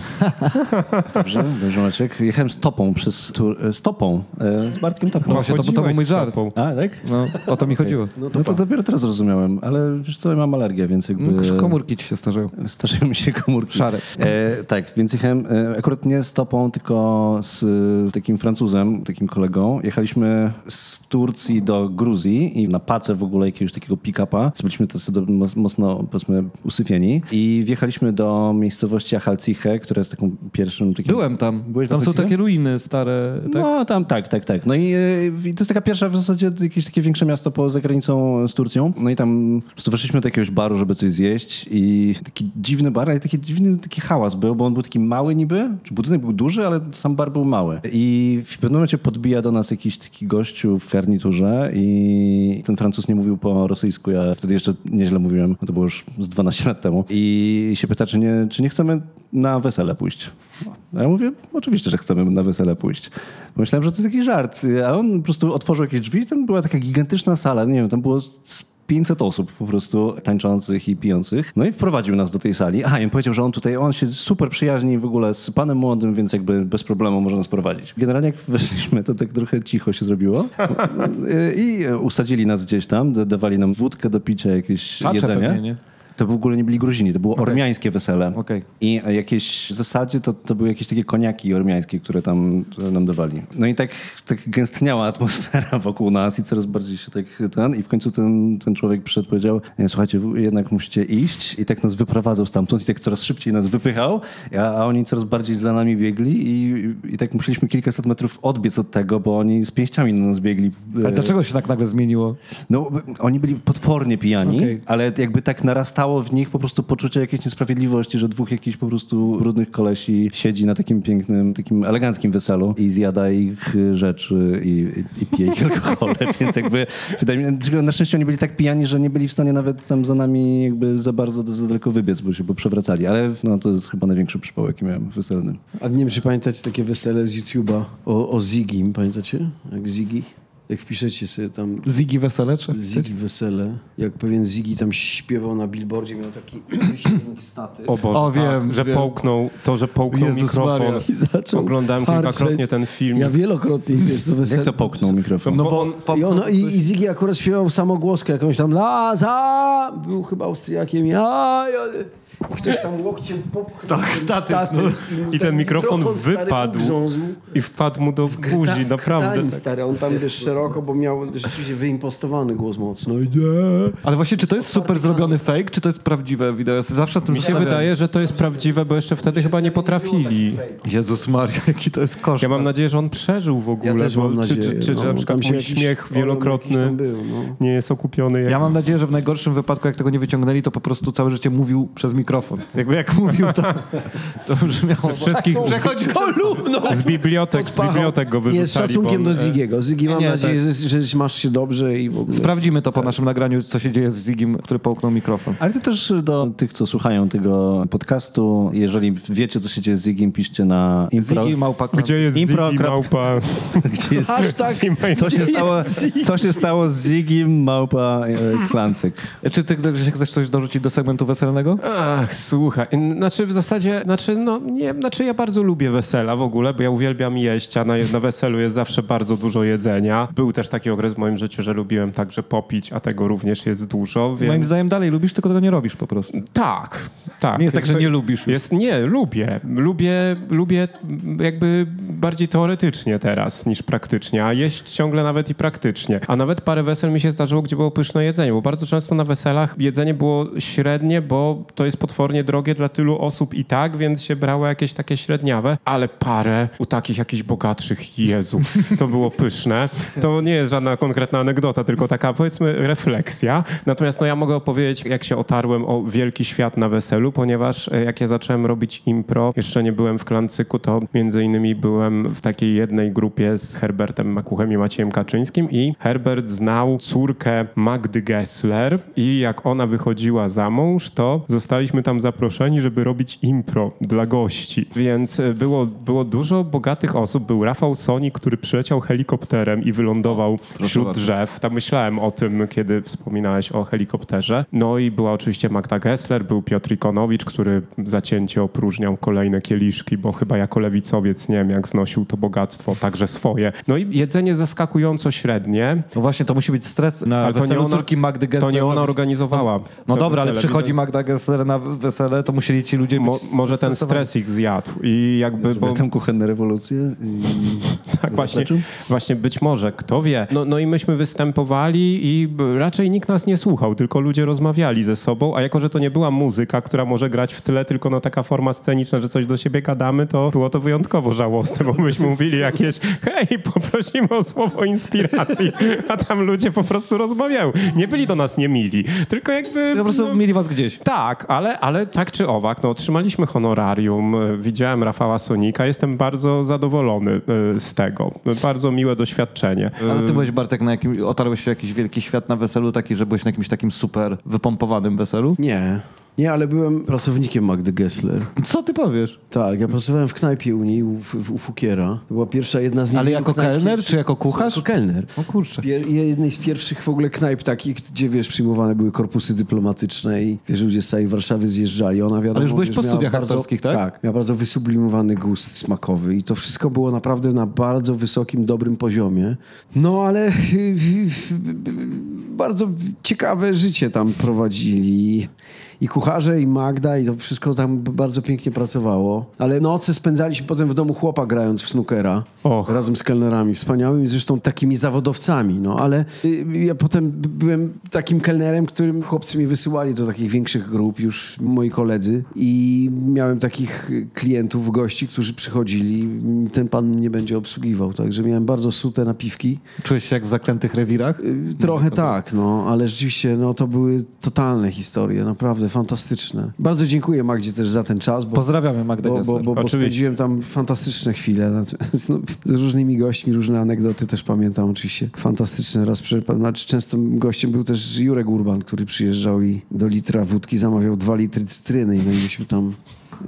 [LAUGHS] Dobrze, dobrze Maciek. Jechałem stopą przez Tur... e, stopą e, z Bartkiem Topą. Właśnie, to- to był mój żart. topą. A, tak? No, o to mi chodziło. No to, dopiero teraz zrozumiałem, ale wiesz co, ja mam alergię, więc jakby... No, Komórki ci się starzeją. Starzeją mi się komórki. Szare. E, tak, więc jechałem e, akurat nie z topą, tylko z takim Francuzem, takim kolegą. Jechaliśmy z Turcji do Gruzji i na pace w ogóle jakiegoś takiego pick-upa. Byliśmy tacy mocno, powiedzmy, usyfieni. I wjechaliśmy do miejscowości Achalciche, która jest taką pierwszym takim... Byłem tam. Byłeś tam są takie ruiny stare. Tak? No, tam tak, tak, tak. No i, e, i to jest taka pierwsza w zasadzie jakieś takie większe miasto poza granicą z Turcją. No i tam po prostu weszliśmy do jakiegoś baru, żeby coś zjeść i taki dziwny bar, ale taki dziwny taki hałas był, bo on był taki mały niby, czy budynek był duży, ale sam bar był mały. I w pewnym momencie podbija do nas jakiś taki gościu w garniturze i ten Francuz nie mówił po rosyjsku, ja wtedy jeszcze nieźle mówiłem, to było już z 12 lat temu. I się pyta, czy nie, czy nie chcemy na wesele pójść. A ja mówię, oczywiście, że chcemy na wesele pójść. Myślałem, że to jest jakiś żart. A on po prostu otworzył jakieś drzwi, tam była taka gigantyczna sala, nie wiem, tam było z 500 osób po prostu tańczących i pijących. No i wprowadził nas do tej sali. A, i on powiedział, że on tutaj, on się super przyjaźni w ogóle z panem młodym, więc jakby bez problemu może nas prowadzić. Generalnie jak weszliśmy, to tak trochę cicho się zrobiło. [LAUGHS] I usadzili nas gdzieś tam, da- dawali nam wódkę do picia, jakieś Patrzę jedzenie. pewnie, nie? To w ogóle nie byli Gruzini, to było ormiańskie wesele. Okej. I jakieś w zasadzie to, to były jakieś takie koniaki ormiańskie, które tam które nam dawali. No i tak, tak gęstniała atmosfera [LAUGHS] wokół nas i coraz bardziej się tak ten. I w końcu ten, ten człowiek przyszedł powiedział, nie, słuchajcie, jednak musicie iść. I tak nas wyprowadzał stamtąd i tak coraz szybciej nas wypychał, a, a oni coraz bardziej za nami biegli i, i tak musieliśmy kilkaset metrów odbiec od tego, bo oni z pięściami na nas biegli. Ale dlaczego się tak nagle zmieniło? No, oni byli potwornie pijani, Okej. ale jakby tak narastało w nich po prostu poczucie jakiejś niesprawiedliwości, że dwóch jakichś po prostu brudnych kolesi siedzi na takim pięknym, takim eleganckim weselu i zjada ich rzeczy i, i, pije ich alkohole, [LAUGHS] więc jakby wydaje mi się, tylko na szczęście oni byli tak pijani, że nie byli w stanie nawet tam za nami jakby za bardzo, za daleko wybiec, bo się bo przewracali, ale no, to jest chyba największy przypał, jaki miałem weselny. A nie wiem, czy pamiętacie takie wesele z YouTube'a o, o Zigim, pamiętacie? Jak Ziggy? Jak wpiszecie sobie tam Zigi Wesele? Czy? Ziggy wesele, jak pewien Ziggy tam śpiewał na billboardzie, miał taki [CLEARS THROAT] staty. O Boże, O, wiem, tak, że wiem. połknął, to, że połknął Jezus mikrofon. Maria. I zaczął Oglądałem kilkakrotnie harczeć. ten film. Ja wielokrotnie, wiesz, to wesele. Jak to połknął mikrofon? No Bo bo... on- po- I, ono, i, I Ziggy akurat śpiewał samogłoskę jakąś tam Laza! Był chyba Austriakiem. Ja, ja, i ktoś tam łokciem popchnął Tak, ten statyw, statyw no. I ten mikrofon stary, wypadł. I wpadł mu do Krta- buzi, w naprawdę. tak. stary, on tam wiesz szeroko, bo miał rzeczywiście wyimpostowany głos mocno. Ale właśnie, czy to jest super zrobiony fake, czy to jest prawdziwe wideo? Ja zawsze tym Mi się wydaje, że to jest prawdziwe, bo jeszcze wtedy chyba nie potrafili. Jezus Maria, jaki to jest koszmar. Ja mam nadzieję, że on przeżył w ogóle. Ja też bo mam czy, nadzieję. czy, czy, no, na przykład tam się mój śmiech wielokrotny był, no. nie jest okupiony. Jak... Ja mam nadzieję, że w najgorszym wypadku, jak tego nie wyciągnęli, to po prostu całe życie mówił przez mikrofon. Jakby jak mówił, to, to brzmiało... Z wszystkich Przechodził Kolumno! z bibliotek, z bibliotek go wyrzucali. Nie, z szacunkiem bo do e, Zigiego. Ziggy, mam nie, nadzieję, tak. że, że masz się dobrze i w ogóle... Sprawdzimy to po naszym nagraniu, co się dzieje z Zigim, który połknął mikrofon. Ale to też do tych, co słuchają tego podcastu, jeżeli wiecie, co się dzieje z Zigim, piszcie na impro. Zigi małpa... Gdzie jest Impro- Ziggy Małpa? [LAUGHS] [LAUGHS] Gdzie jest, Hashtag co, się stało, co się stało z Zigim Małpa e, Klancyk? Czy ty Grzesiek, chcesz coś dorzucić do segmentu weselnego? Ach, słuchaj, znaczy w zasadzie, znaczy no nie, znaczy ja bardzo lubię wesela w ogóle, bo ja uwielbiam jeść, a na, na weselu jest zawsze bardzo dużo jedzenia. Był też taki okres w moim życiu, że lubiłem także popić, a tego również jest dużo, więc... Moim zdaniem dalej lubisz, tylko tego nie robisz po prostu. Tak, tak. Nie jest tak, że to- nie lubisz. Jest, nie, lubię. Lubię, lubię jakby bardziej teoretycznie teraz niż praktycznie, a jeść ciągle nawet i praktycznie. A nawet parę wesel mi się zdarzyło, gdzie było pyszne jedzenie, bo bardzo często na weselach jedzenie było średnie, bo to jest potwornie drogie dla tylu osób i tak, więc się brało jakieś takie średniawe, ale parę u takich jakichś bogatszych, Jezu, to było pyszne. To nie jest żadna konkretna anegdota, tylko taka powiedzmy refleksja. Natomiast no ja mogę opowiedzieć, jak się otarłem o wielki świat na weselu, ponieważ e, jak ja zacząłem robić impro, jeszcze nie byłem w Klancyku, to między innymi byłem w takiej jednej grupie z Herbertem Makuchem i Maciejem Kaczyńskim i Herbert znał córkę Magdy Gessler i jak ona wychodziła za mąż, to zostaliśmy tam zaproszeni, żeby robić impro dla gości. Więc e, było, było dużo bogatych osób. Był Rafał Soni, który przyleciał helikopterem i wylądował wśród bardzo. drzew. Tam myślałem o tym, kiedy wspominałeś o helikopterze. No i była oczywiście Magda Gessler, był Piotr Ikonowicz, który zacięcie opróżniał kolejne kieliszki, bo chyba jako lewicowiec nie wiem, jak znosił to bogactwo, także swoje. No i jedzenie zaskakująco średnie. No właśnie, to musi być stres na Ale to nie ona- córki Magdy Gessler. To nie ona organizowała. No to dobra, ale przychodzi Magda Gessler na wesele, to musieli ci ludzie Mo, być może ten stres ich zjadł i jakby... Bo... Tam kuchenne rewolucje. I... [LAUGHS] Tak, właśnie, właśnie być może, kto wie. No, no i myśmy występowali i raczej nikt nas nie słuchał, tylko ludzie rozmawiali ze sobą, a jako, że to nie była muzyka, która może grać w tle, tylko no taka forma sceniczna, że coś do siebie gadamy, to było to wyjątkowo żałosne, bo myśmy mówili jakieś hej, poprosimy o słowo inspiracji, a tam ludzie po prostu rozmawiają. Nie byli do nas niemili, tylko jakby... Po prostu no, mieli was gdzieś. tak, ale, ale tak czy owak, no, otrzymaliśmy honorarium, y, widziałem Rafała Sonika, jestem bardzo zadowolony y, z tego. Bardzo miłe doświadczenie. Ale ty byłeś, Bartek, na jakim, otarłeś się o jakiś wielki świat na weselu taki, że byłeś na jakimś takim super wypompowanym weselu? Nie. Nie, ale byłem pracownikiem Magdy Gessler. Co ty powiesz? Tak, ja pracowałem w knajpie u niej, u, u, Fukiera. To była pierwsza, jedna z Ale niewielu jako knajp kelner, czy jako kucharz? Jako kelner. O kurczę. Pier, jednej z pierwszych w ogóle knajp takich, gdzie wiesz, przyjmowane były korpusy dyplomatyczne i wiesz, ludzie z całej Warszawy zjeżdżali. Ona wiadomo, Ale już byłeś wiesz, po studiach bardzo, aktorskich, tak? Tak, miała bardzo wysublimowany gust smakowy i to wszystko było naprawdę na bardzo wysokim, dobrym poziomie. No ale [LAUGHS] bardzo ciekawe życie tam prowadzili. I kucharze, i Magda, i to wszystko tam bardzo pięknie pracowało. Ale noce spędzaliśmy potem w domu chłopa grając w snookera. Och. Razem z kelnerami wspaniałymi, zresztą takimi zawodowcami. No ale y, ja potem byłem takim kelnerem, którym chłopcy mnie wysyłali do takich większych grup, już moi koledzy. I miałem takich klientów, gości, którzy przychodzili. Ten pan mnie będzie obsługiwał. Także miałem bardzo sute napiwki. Czułeś się jak w zaklętych rewirach? Y, Trochę tak, no, ale rzeczywiście no, to były totalne historie, naprawdę fantastyczne. Bardzo dziękuję Magdzie też za ten czas, bo, Pozdrawiamy Magdę bo, bo, bo, bo spędziłem tam fantastyczne chwile. Natomiast, no, z różnymi gośćmi, różne anegdoty też pamiętam oczywiście. Fantastyczne. Raz przy, znaczy, często gościem był też Jurek Urban, który przyjeżdżał i do litra wódki zamawiał dwa litry cytryny i no i myśmy tam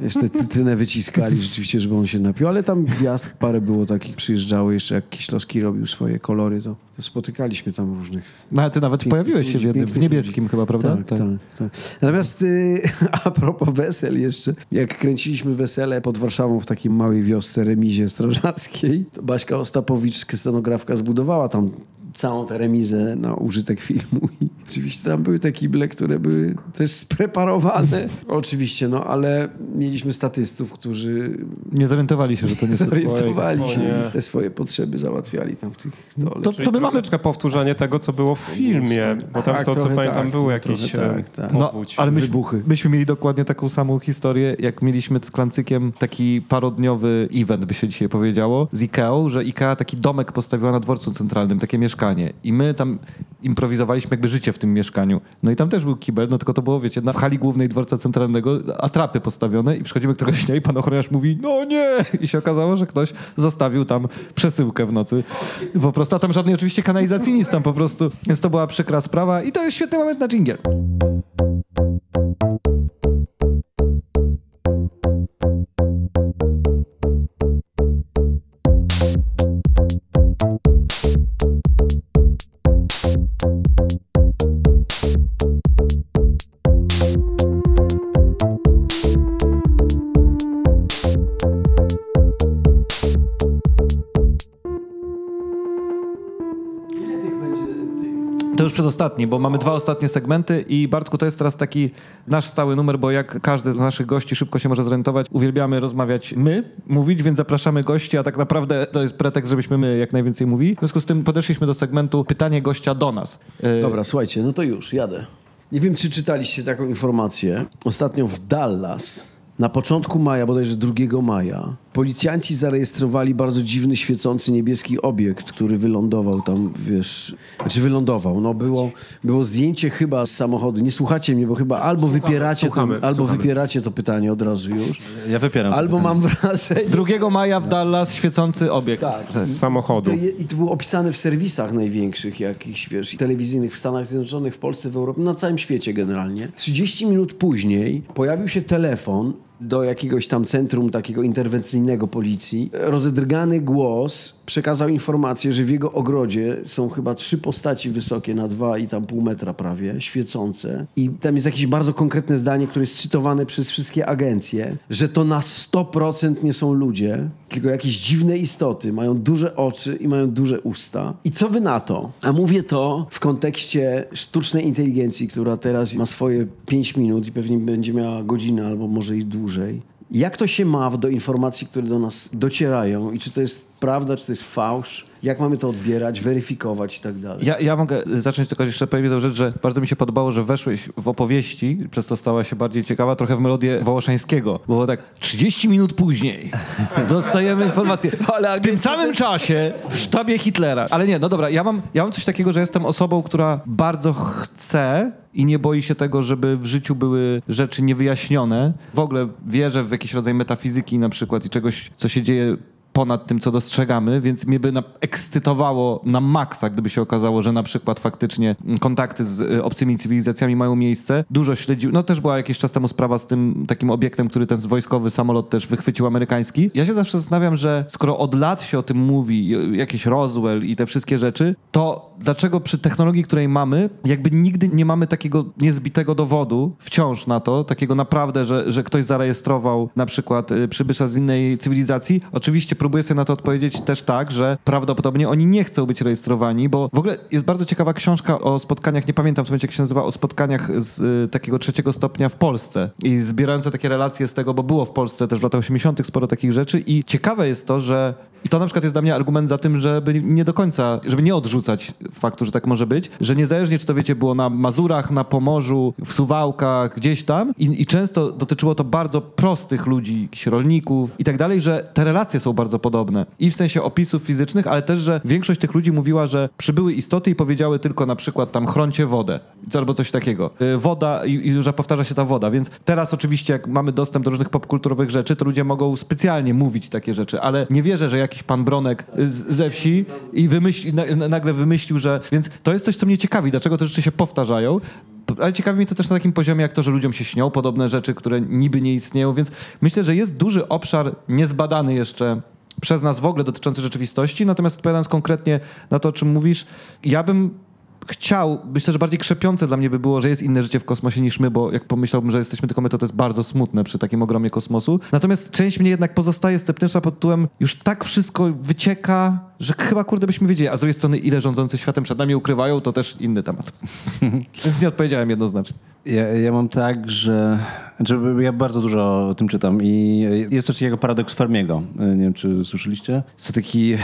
jeszcze cytrynę wyciskali [LAUGHS] rzeczywiście, żeby on się napił. Ale tam gwiazd parę było takich, przyjeżdżały jeszcze jak Kieślowski robił swoje kolory, to, to spotykaliśmy tam różnych No ale ty nawet Pięknych pojawiłeś się w jednym, w niebieskim ludzi. chyba, prawda? Tak, tak. tak, Natomiast y, [LAUGHS] a propos wesel jeszcze, jak kręciliśmy wesele pod Warszawą w takiej małej wiosce remizie strażackiej, to Baśka Ostapowicz, scenografka, zbudowała tam całą tę remizę na użytek filmu i oczywiście tam były te kible, które były też spreparowane. [LAUGHS] Oczywiście, no ale mieliśmy statystów, którzy Nie zorientowali się, że to nie są... zorientowali się nie. te swoje potrzeby załatwiali tam w tych toaletach. To, to my mamy... powtórzenie tego, co było w filmie, bo tam Tak, co trochę pamiętam, tak, był no, jakiś trochę e, tak, tak. No, ale myśmy, Wybuchy. myśmy mieli dokładnie taką samą historię, jak mieliśmy z Klancykiem taki parodniowy event, by się dzisiaj powiedziało, z Ikeą, że Ikea taki domek postawiła na dworcu centralnym, takie mieszkanie. I my tam improwizowaliśmy jakby życie w tym mieszkaniu. No i tam też był kibel, no tylko to było, wiecie, na w hali głównej dworca centralnego, atrapy postawione i przychodzimy któregoś dnia i pan ochroniarz mówi, no nie! I się okazało, że ktoś zostawił tam przesyłkę w nocy. Po prostu, a tam żadnej oczywiście kanalizacji nic tam po prostu. Więc to była przykra sprawa i to jest świetny moment na dżingiel. Przedostatni, bo mamy dwa ostatnie segmenty i Bartku, to jest teraz taki nasz stały numer, bo jak każdy z naszych gości szybko się może zorientować, uwielbiamy rozmawiać my, mówić, więc zapraszamy gości, a tak naprawdę to jest pretekst, żebyśmy my jak najwięcej mówili. W związku z tym podeszliśmy do segmentu pytanie gościa do nas. E, Dobra, słuchajcie, no to już, jadę. Nie wiem, czy czytaliście taką informację. Ostatnio w Dallas, na początku maja, bodajże 2 maja, policjanci zarejestrowali bardzo dziwny, świecący niebieski obiekt, który wylądował tam, wiesz... Znaczy wylądował, no było, było zdjęcie chyba z samochodu. Nie słuchacie mnie, bo chyba albo wypieracie, słuchamy, to, albo wypieracie to pytanie od razu już, Ja wypieram. albo mam wrażenie... 2 maja w Dallas świecący obiekt. Tak. z samochodu. I to, I to było opisane w serwisach największych, jakichś, wiesz, telewizyjnych w Stanach Zjednoczonych, w Polsce, w Europie, na całym świecie generalnie. 30 minut później pojawił się telefon do jakiegoś tam centrum takiego interwencyjnego policji. Rozedrgany głos przekazał informację, że w jego ogrodzie są chyba trzy postaci wysokie na dwa i tam pół metra prawie, świecące. I tam jest jakieś bardzo konkretne zdanie, które jest cytowane przez wszystkie agencje, że to na 100% nie są ludzie, tylko jakieś dziwne istoty. Mają duże oczy i mają duże usta. I co wy na to? A mówię to w kontekście sztucznej inteligencji, która teraz ma swoje 5 minut i pewnie będzie miała godzinę albo może i dłużej. Jak to się ma do informacji, które do nas docierają i czy to jest prawda, czy to jest fałsz? Jak mamy to odbierać, weryfikować i tak dalej? Ja, ja mogę zacząć tylko jeszcze powiem jedną rzecz, że bardzo mi się podobało, że weszłeś w opowieści, przez to stała się bardziej ciekawa, trochę w melodię Wołoszańskiego. Bo było tak, 30 minut później [LAUGHS] dostajemy informację. [LAUGHS] W tym samym czasie w sztabie Hitlera. Ale nie, no dobra, ja mam, ja mam coś takiego, że jestem osobą, która bardzo chce i nie boi się tego, żeby w życiu były rzeczy niewyjaśnione. W ogóle wierzę w jakiś rodzaj metafizyki na przykład i czegoś, co się dzieje ponad tym, co dostrzegamy, więc mnie by na, ekscytowało na maksa, gdyby się okazało, że na przykład faktycznie kontakty z y, obcymi cywilizacjami mają miejsce. Dużo śledził, no też była jakiś czas temu sprawa z tym takim obiektem, który ten wojskowy samolot też wychwycił amerykański. Ja się zawsze zastanawiam, że skoro od lat się o tym mówi, y, jakiś Roswell i te wszystkie rzeczy, to dlaczego przy technologii, której mamy, jakby nigdy nie mamy takiego niezbitego dowodu wciąż na to, takiego naprawdę, że, że ktoś zarejestrował na przykład y, przybysza z innej cywilizacji. Oczywiście próbuję sobie na to odpowiedzieć też tak, że prawdopodobnie oni nie chcą być rejestrowani, bo w ogóle jest bardzo ciekawa książka o spotkaniach, nie pamiętam w tym momencie jak się nazywa, o spotkaniach z y, takiego trzeciego stopnia w Polsce i zbierające takie relacje z tego, bo było w Polsce też w latach 80. sporo takich rzeczy i ciekawe jest to, że i to na przykład jest dla mnie argument za tym, żeby nie do końca, żeby nie odrzucać faktu, że tak może być, że niezależnie czy to wiecie było na Mazurach, na Pomorzu, w Suwałkach, gdzieś tam i, i często dotyczyło to bardzo prostych ludzi, jakichś rolników i tak dalej, że te relacje są bardzo podobne. I w sensie opisów fizycznych, ale też, że większość tych ludzi mówiła, że przybyły istoty i powiedziały tylko na przykład tam chroncie wodę albo coś takiego. Y, Woda i, i że powtarza się ta woda, więc teraz oczywiście jak mamy dostęp do różnych popkulturowych rzeczy, to ludzie mogą specjalnie mówić takie rzeczy, ale nie wierzę, że jakiś pan Bronek z, ze wsi i wymyśli, na, na- nagle wymyślił, że... Więc to jest coś, co mnie ciekawi, dlaczego te rzeczy się powtarzają. Ale ciekawi mnie to też na takim poziomie, jak to, że ludziom się śnią podobne rzeczy, które niby nie istnieją, więc myślę, że jest duży obszar niezbadany jeszcze przez nas w ogóle dotyczący rzeczywistości. Natomiast odpowiadając konkretnie na to, o czym mówisz, ja bym chciał, myślę, że bardziej krzepiące dla mnie by było, że jest inne życie w kosmosie niż my, bo jak pomyślałbym, że jesteśmy tylko my, to to jest bardzo smutne przy takim ogromie kosmosu. Natomiast część mnie jednak pozostaje sceptyczna pod tytułem, już tak wszystko wycieka, że chyba kurde byśmy wiedzieli, a z drugiej strony ile rządzący światem przed nami ukrywają, to też inny temat. [LAUGHS] Więc nie odpowiedziałem jednoznacznie. Ja, ja mam tak, że, że ja bardzo dużo o tym czytam i jest coś takiego paradoks Fermiego. Nie wiem, czy słyszeliście? Jest to taki e,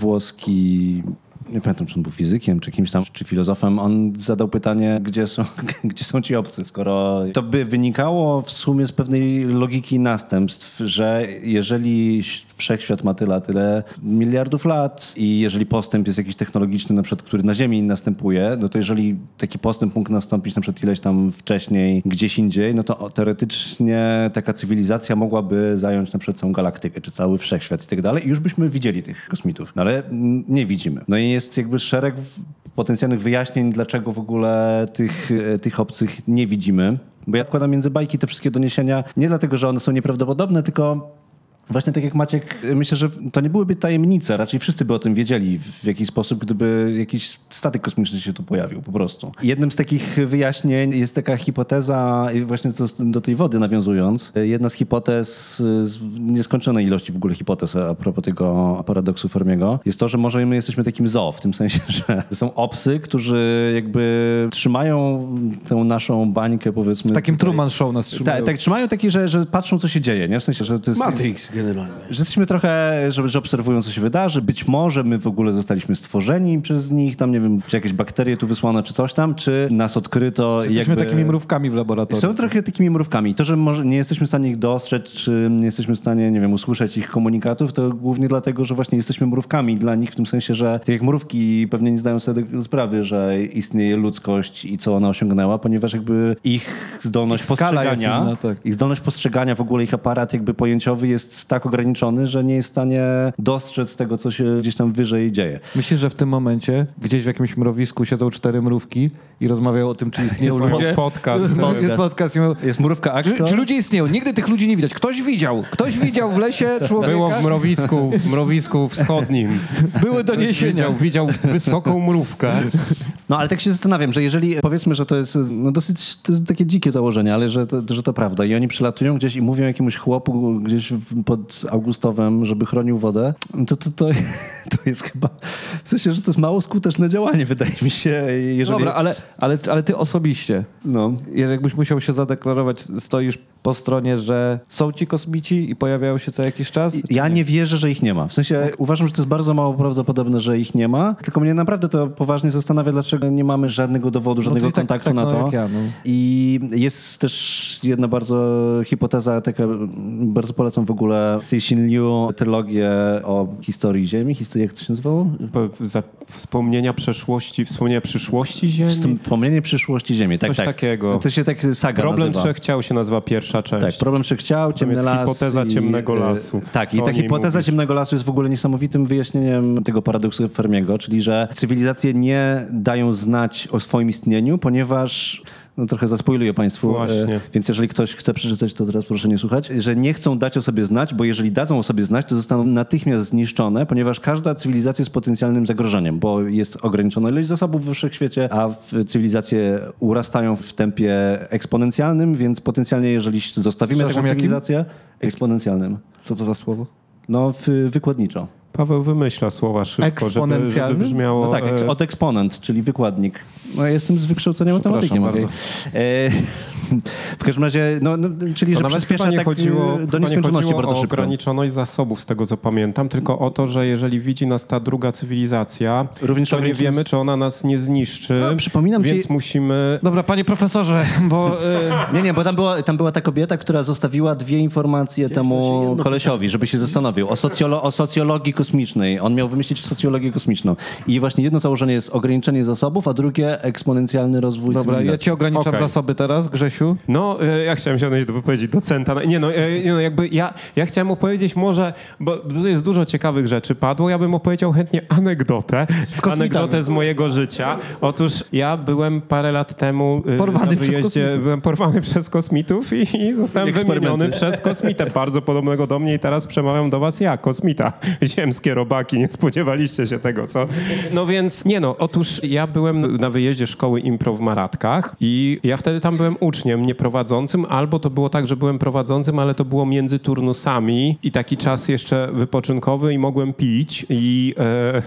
włoski nie pamiętam, czy on był fizykiem, czy kimś tam, czy filozofem, on zadał pytanie, gdzie są, [LAUGHS] gdzie są ci obcy, skoro to by wynikało w sumie z pewnej logiki następstw, że jeżeli wszechświat ma tyle, tyle miliardów lat i jeżeli postęp jest jakiś technologiczny, na przykład, który na Ziemi następuje, no to jeżeli taki postęp mógł nastąpić na przykład ileś tam wcześniej, gdzieś indziej, no to teoretycznie taka cywilizacja mogłaby zająć na przykład całą galaktykę, czy cały wszechświat i tak dalej. I już byśmy widzieli tych kosmitów, no ale mm, nie widzimy. No i jest jakby szereg potencjalnych wyjaśnień, dlaczego w ogóle tych, e, tych obcych nie widzimy. Bo ja wkładam między bajki te wszystkie doniesienia nie dlatego, że one są nieprawdopodobne, tylko Właśnie tak jak Maciek, myślę, że to nie byłyby tajemnice, raczej wszyscy by o tym wiedzieli w jakiś sposób, gdyby jakiś statek kosmiczny się tu pojawił po prostu. Jednym z takich wyjaśnień jest taka hipoteza, właśnie do tej wody nawiązując, jedna z hipotez, z nieskończonej ilości w ogóle hipotez a propos tego paradoksu Fermiego, jest to, że może my jesteśmy takim zoo, w tym sensie, [LAUGHS] że są obcy, którzy jakby trzymają tę naszą bańkę powiedzmy. W takim tutaj- Truman Show nas trzymają. tak, tak, trzymają taki, że, że patrzą, co się dzieje, nie? W sensie, że to jest... Matrix generalnie. Że jesteśmy trochę, że, że obserwują, co się wydarzy. Być może my w ogóle zostaliśmy stworzeni przez nich, tam nie wiem, czy jakieś bakterie tu wysłano, czy coś tam, czy nas odkryto. Jesteśmy jakby... takimi mrówkami w laboratorium. Są trochę takimi mrówkami. To, że może nie jesteśmy w stanie ich dostrzec, czy nie jesteśmy w stanie, nie wiem, usłyszeć ich komunikatów, to głównie dlatego, że właśnie jesteśmy mrówkami dla nich, w tym sensie, że tak jak mrówki pewnie nie zdają sobie sprawy, że istnieje ludzkość i co ona osiągnęła, ponieważ jakby ich zdolność Ich postrzegania, inna, tak. ich zdolność postrzegania, w ogóle ich aparat jakby pojęciowy jest tak ograniczony, że nie jest w stanie dostrzec tego, co się gdzieś tam wyżej dzieje. Myślisz, że w tym momencie gdzieś w jakimś mrowisku siedzą cztery mrówki i rozmawiają o tym, czy istnieją Jest ludzie? podcast. Jest, jest podcast. Jest mrówka Czy, Akszko. czy ludzie istnieją? Nigdy tych ludzi nie widać. Ktoś widział. Ktoś widział w lesie [LAUGHS] człowieka. Było w mrowisku, w mrowisku wschodnim. Były doniesienia. Widział, widział wysoką mrówkę. No ale tak się zastanawiam, że jeżeli powiedzmy, że to jest no, dosyć to jest takie dzikie założenie, ale że to, że to prawda i oni przylatują gdzieś i mówią jakiemuś chłopu gdzieś pod Augustowem, żeby chronił wodę, to, to, to, [LAUGHS] to jest chyba w sensie, że to jest mało skuteczne działanie, wydaje mi się. Jeżeli, Dobra, ale, ale, ale ty osobiście, no. jeżeli jakbyś musiał się zadeklarować, stoisz po stronie, że są ci kosmici i pojawiają się co jakiś czas? Ja nie wierzę, że ich nie ma. W sensie uważam, że to jest bardzo mało prawdopodobne, że ich nie ma. Tylko mnie naprawdę to poważnie zastanawia, dlaczego nie mamy żadnego dowodu, żadnego czyli tak- kontaktu tak, na no, to. jak ja, no. I jest też jedna bardzo hipoteza, taka, bardzo polecam w ogóle Cixin Liu trylogię o historii Ziemi. Historii, jak to się nazywało? Po- za- Wspomnienia przeszłości, wspomnienia przyszłości Ziemi. Wspomnienie przyszłości Ziemi. Tak, Coś tak. takiego. To się tak saga Problem nazywa. trzech ciał się nazywa pierwsza pierwsza część. Tak, problem czy chciał, ciemny jest las. hipoteza i, ciemnego e, lasu. Tak, i ta hipoteza mówisz. ciemnego lasu jest w ogóle niesamowitym wyjaśnieniem tego paradoksu Fermiego, czyli że cywilizacje nie dają znać o swoim istnieniu, ponieważ no trochę zaspoiluję Państwu, Właśnie. e, więc jeżeli ktoś chce przeczytać, to teraz proszę nie słuchać, że nie chcą dać o sobie znać, bo jeżeli dadzą o sobie znać, to zostaną natychmiast zniszczone, ponieważ każda cywilizacja jest potencjalnym zagrożeniem, bo jest ograniczona ilość zasobów w wszechświecie, a w cywilizacje urastają w tempie eksponencjalnym, więc potencjalnie jeżeli zostawimy Przepraszam, taką jakim? cywilizację, eksponencjalnym. Co to za słowo? No, w, wykładniczo. Paweł wymyśla słowa szybko, żeby, żeby brzmiało... No tak, eks- e, od eksponent, czyli wykładnik. No, ja jestem z wykształcenia matematyki. Przepraszam mówię. E, [LAUGHS] w każdym razie, no, no czyli To że przyspiesza nie tak chodziło, e, do nie nieskończoności bardzo o szybko. ograniczoność zasobów, z tego co pamiętam, tylko o to, że jeżeli widzi nas ta druga cywilizacja, Również to nie wiemy, czy ona nas nie zniszczy, No, przypominam ci- więc musimy... Dobra, panie profesorze, bo... y, [LAUGHS] Nie, nie, bo tam była, tam była ta kobieta, która zostawiła dwie informacje temu kolesiowi, żeby się zastanowił. O, socjolo- o socjologii kosmicznej. On miał wymyślić socjologię kosmiczną. I właśnie jedno założenie jest ograniczenie zasobów, a drugie eksponencjalny rozwój Dobra, ja ci ograniczam Okej. zasoby teraz, Grzesiu. No, e, ja chciałem się odnieść do wypowiedzi docenta. No, Nie no, e, nie no jakby ja, ja chciałem opowiedzieć może, bo tu jest dużo ciekawych rzeczy padło, ja bym opowiedział chętnie anegdotę, kosmitami. anegdotę z mojego życia. Otóż ja byłem parę lat temu e, Porwany na przez wyjeździe, kosmitów. byłem porwany przez kosmitów i, i zostałem wymieniony przez kosmitę bardzo podobnego do mnie i teraz przemawiam do was ja, kosmita. [LAUGHS] Ziemskie robaki, nie spodziewaliście się tego, co? No więc, nie no, otóż ja byłem na wyjeździe szkoły impro w Maratkach i ja wtedy tam byłem uczniem, nie prowadzącym, albo to było tak, że byłem prowadzącym, ale to było między turnusami i taki czas jeszcze wypoczynkowy i mogłem pić i e,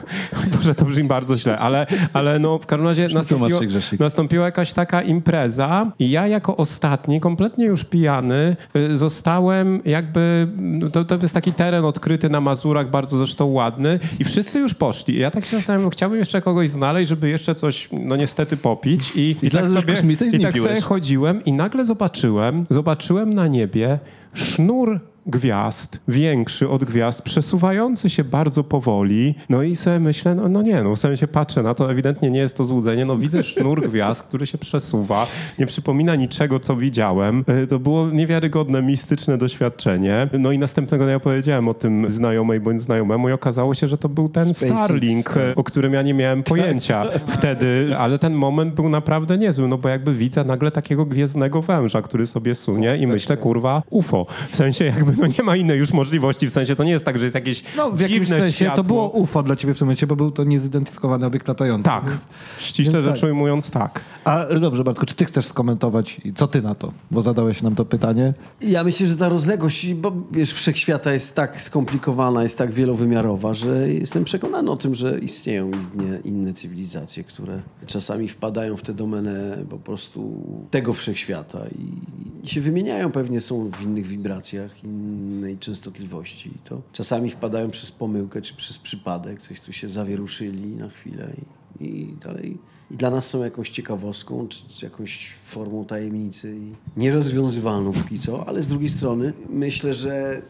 [LAUGHS] Boże, to brzmi bardzo źle, ale, ale no w każdym razie nastąpiło, nastąpiła jakaś taka impreza i ja jako ostatni, kompletnie już pijany, y, zostałem jakby, no to, to jest taki teren odkryty na Mazurach, bardzo zresztą ładny i wszyscy już poszli. I ja tak się zastanawiam, chciałbym jeszcze kogoś znaleźć, żeby jeszcze coś, no niestety popić i, i, tak znalazłeś sobie, i i tak sobie chodziłem i nagle zobaczyłem, zobaczyłem na niebie sznur gwiazd, większy od gwiazd, przesuwający się bardzo powoli. No i sobie myślę, no, no nie, no w sensie patrzę na to, ewidentnie nie jest to złudzenie. No widzę sznur [LAUGHS] gwiazd, który się przesuwa, nie przypomina niczego, co widziałem. Y, To było niewiarygodne, mistyczne doświadczenie. No i następnego dnia powiedziałem o tym znajomej bądź znajomemu i okazało się, że to był ten SpaceX. Starlink, y, o którym ja nie miałem pojęcia wtedy, ale ten moment był naprawdę niezły, no bo jakby widzę nagle takiego gwiezdnego węża, który sobie sunie i myślę, kurwa, UFO. W sensie jakby no nie ma innej już możliwości, w sensie to nie jest tak, że jest jakieś No, w jakimś dziwne sensie światło. to było UFO dla ciebie w tym momencie, bo był to niezidentyfikowany obiekt latający. Tak, Więc... ściśle więc rzecz tak. ujmując tak. A dobrze, Bartku, czy ty chcesz skomentować i co ty na to? Bo zadałeś nam to pytanie. Ja myślę, że ta rozległość, bo wiesz, wszechświata jest tak skomplikowana, jest tak wielowymiarowa, że jestem przekonany o tym, że istnieją inne, inne cywilizacje, które czasami wpadają w tę domenę po prostu tego wszechświata i, i się wymieniają. Pewnie są w innych wibracjach, innej częstotliwości. I to czasami wpadają przez pomyłkę czy przez przypadek, coś tu się zawieruszyli na chwilę i, i dalej. I dla nas są jakąś ciekawostką, czy, czy jakąś formą tajemnicy i nierozwiązywalną póki co, ale z drugiej strony myślę, że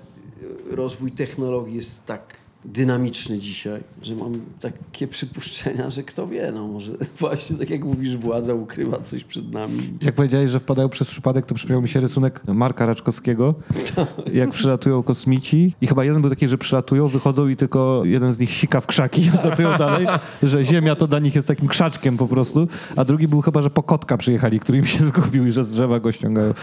rozwój technologii jest tak dynamiczny dzisiaj, że mam takie przypuszczenia, że kto wie, no może [LAUGHS] właśnie tak jak mówisz, władza ukrywa coś przed nami. Jak powiedziałeś, że wpadają przez przypadek, to przypomniał mi się rysunek Marka Raczkowskiego, jak przylatują kosmici i chyba jeden był taki, że przylatują, wychodzą i tylko jeden z nich sika w krzaki [LAUGHS] i odlatują dalej, że Ziemia to dla nich jest takim krzaczkiem po prostu, a drugi był chyba, że po kotka przyjechali, który im się [LAUGHS] zgubił i że z drzewa go ściągają.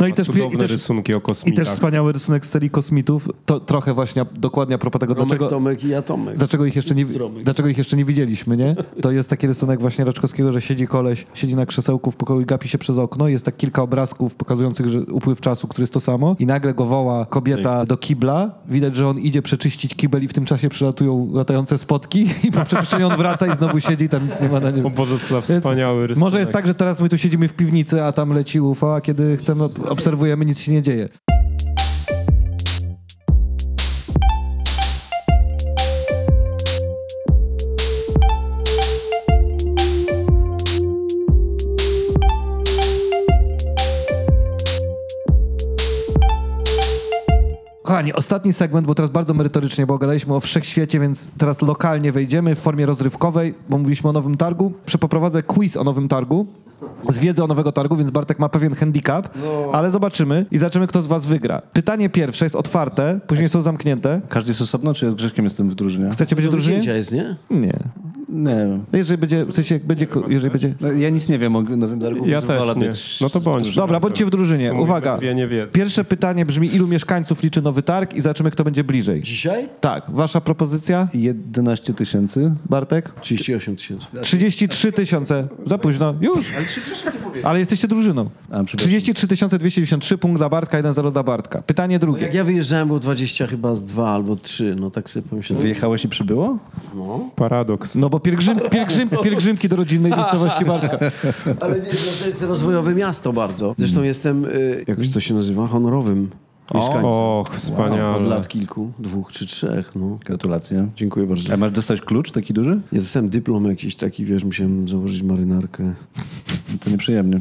No i też, cudowne i też, rysunki o i kosmitach. też wspaniały rysunek z serii kosmitów, to trochę właśnie dokładnie a propos tego, Romek, dlaczego... Tomek i Atomek. Dlaczego ich, jeszcze nie, dlaczego ich jeszcze nie widzieliśmy, nie? To jest taki rysunek właśnie Raczkowskiego, że siedzi koleś, siedzi na krzesełku w pokoju i gapi się przez okno. Jest tak kilka obrazków pokazujących że upływ czasu, który jest to samo. I nagle go woła kobieta do kibla. Widać, że on idzie przeczyścić kibel i w tym czasie przylatują latające spotki [LAUGHS] i po przeczyszczeniu on wraca i znowu siedzi tam nic nie ma na nim. O Boże, co wspaniały rysunek. Może jest tak, że teraz my tu siedzimy w piwnicy, a tam leci UFO, a kiedy chcemy, obserwujemy, nic się nie dzieje. Kochani, ostatni segment, bo teraz bardzo merytorycznie, bo gadaliśmy o wszechświecie, więc teraz lokalnie wejdziemy w formie rozrywkowej, bo mówiliśmy o nowym targu. Przepoprowadzę quiz o nowym targu. z wiedzy o nowego targu, więc Bartek ma pewien handicap, No. ale zobaczymy i zobaczymy, kto z was wygra. Pytanie pierwsze jest otwarte, później są zamknięte. Każdy jest osobno, czy ja z Grzeszkiem jestem w drużynie? Chcecie być w drużynie? jest, nie? Nie. Nie wiem. No Jeżeli będzie, w sensie, jak będzie, jeżeli będzie... No, ja nic nie wiem o nowym targu. Ja też nie. być No to bądź. Dobra, bądźcie w drużynie. Uwaga. Pierwsze pytanie brzmi, ilu mieszkańców liczy nowy targ i zobaczymy, kto będzie bliżej. Dzisiaj? Tak, wasza propozycja, 11 tysięcy. Bartek? 38 tysięcy. 33 tysiące. Za późno. Już. Ale jesteście drużyną. A, przepraszam. 33 293, punkt dla Bartka, 1-0 dla Bartka. Pytanie No drugie. jak ja wyjeżdżałem, było 20 chyba z 2 albo 3, no tak sobie pomyślałem. Wyjechałeś i przybyło? No. Paradoks. No bo pielgrzym, pielgrzym, pielgrzymki do rodzinnej miejscowości Bartka. Ale wiesz, no to jest rozwojowe miasto bardzo. Zresztą jestem, y, jak to się nazywa, honorowym mieszkańcem. Och, Od wspaniale. lat kilku, dwóch czy trzech, no. Gratulacje. Dziękuję bardzo. A masz dostać klucz taki duży? Ja dostałem dyplom jakiś taki, wiesz, musiałem założyć marynarkę. No To nieprzyjemnie.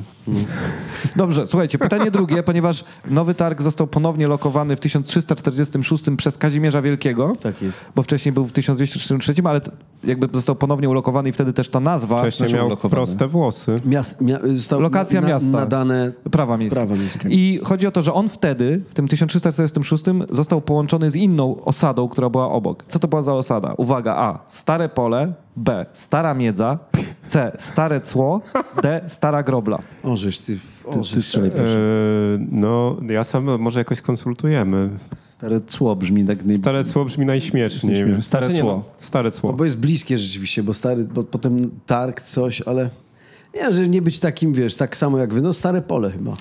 Dobrze, słuchajcie, pytanie drugie, ponieważ nowy targ został ponownie lokowany w 1346 przez Kazimierza Wielkiego, Tak jest. bo wcześniej był w 1233, ale jakby został ponownie ulokowany i wtedy też ta nazwa Wcześniej Znaczy miał ulokowany. proste włosy. Miast, mia, Lokacja miasta. Nadane prawa miejskie. prawa miejskie. I chodzi o to, że on wtedy, w tym 1346, został połączony z inną osadą, która była obok. Co to była za osada? Uwaga, A. Stare pole, B. Stara miedza, C. Stare cło, D. Stara grobla. O, żeś ty... O, Ty żeś strzelaj, E, no, ja sam może jakoś skonsultujemy. Stare cło brzmi tak... Nie... Stare cło brzmi najśmieszniej. Śmiesznie. Stare Znaczy, nie, cło. no, Stare cło. No bo jest bliskie rzeczywiście, bo stary, bo potem targ, coś, ale nie, że nie być takim, wiesz, tak samo jak wy, no stare pole chyba.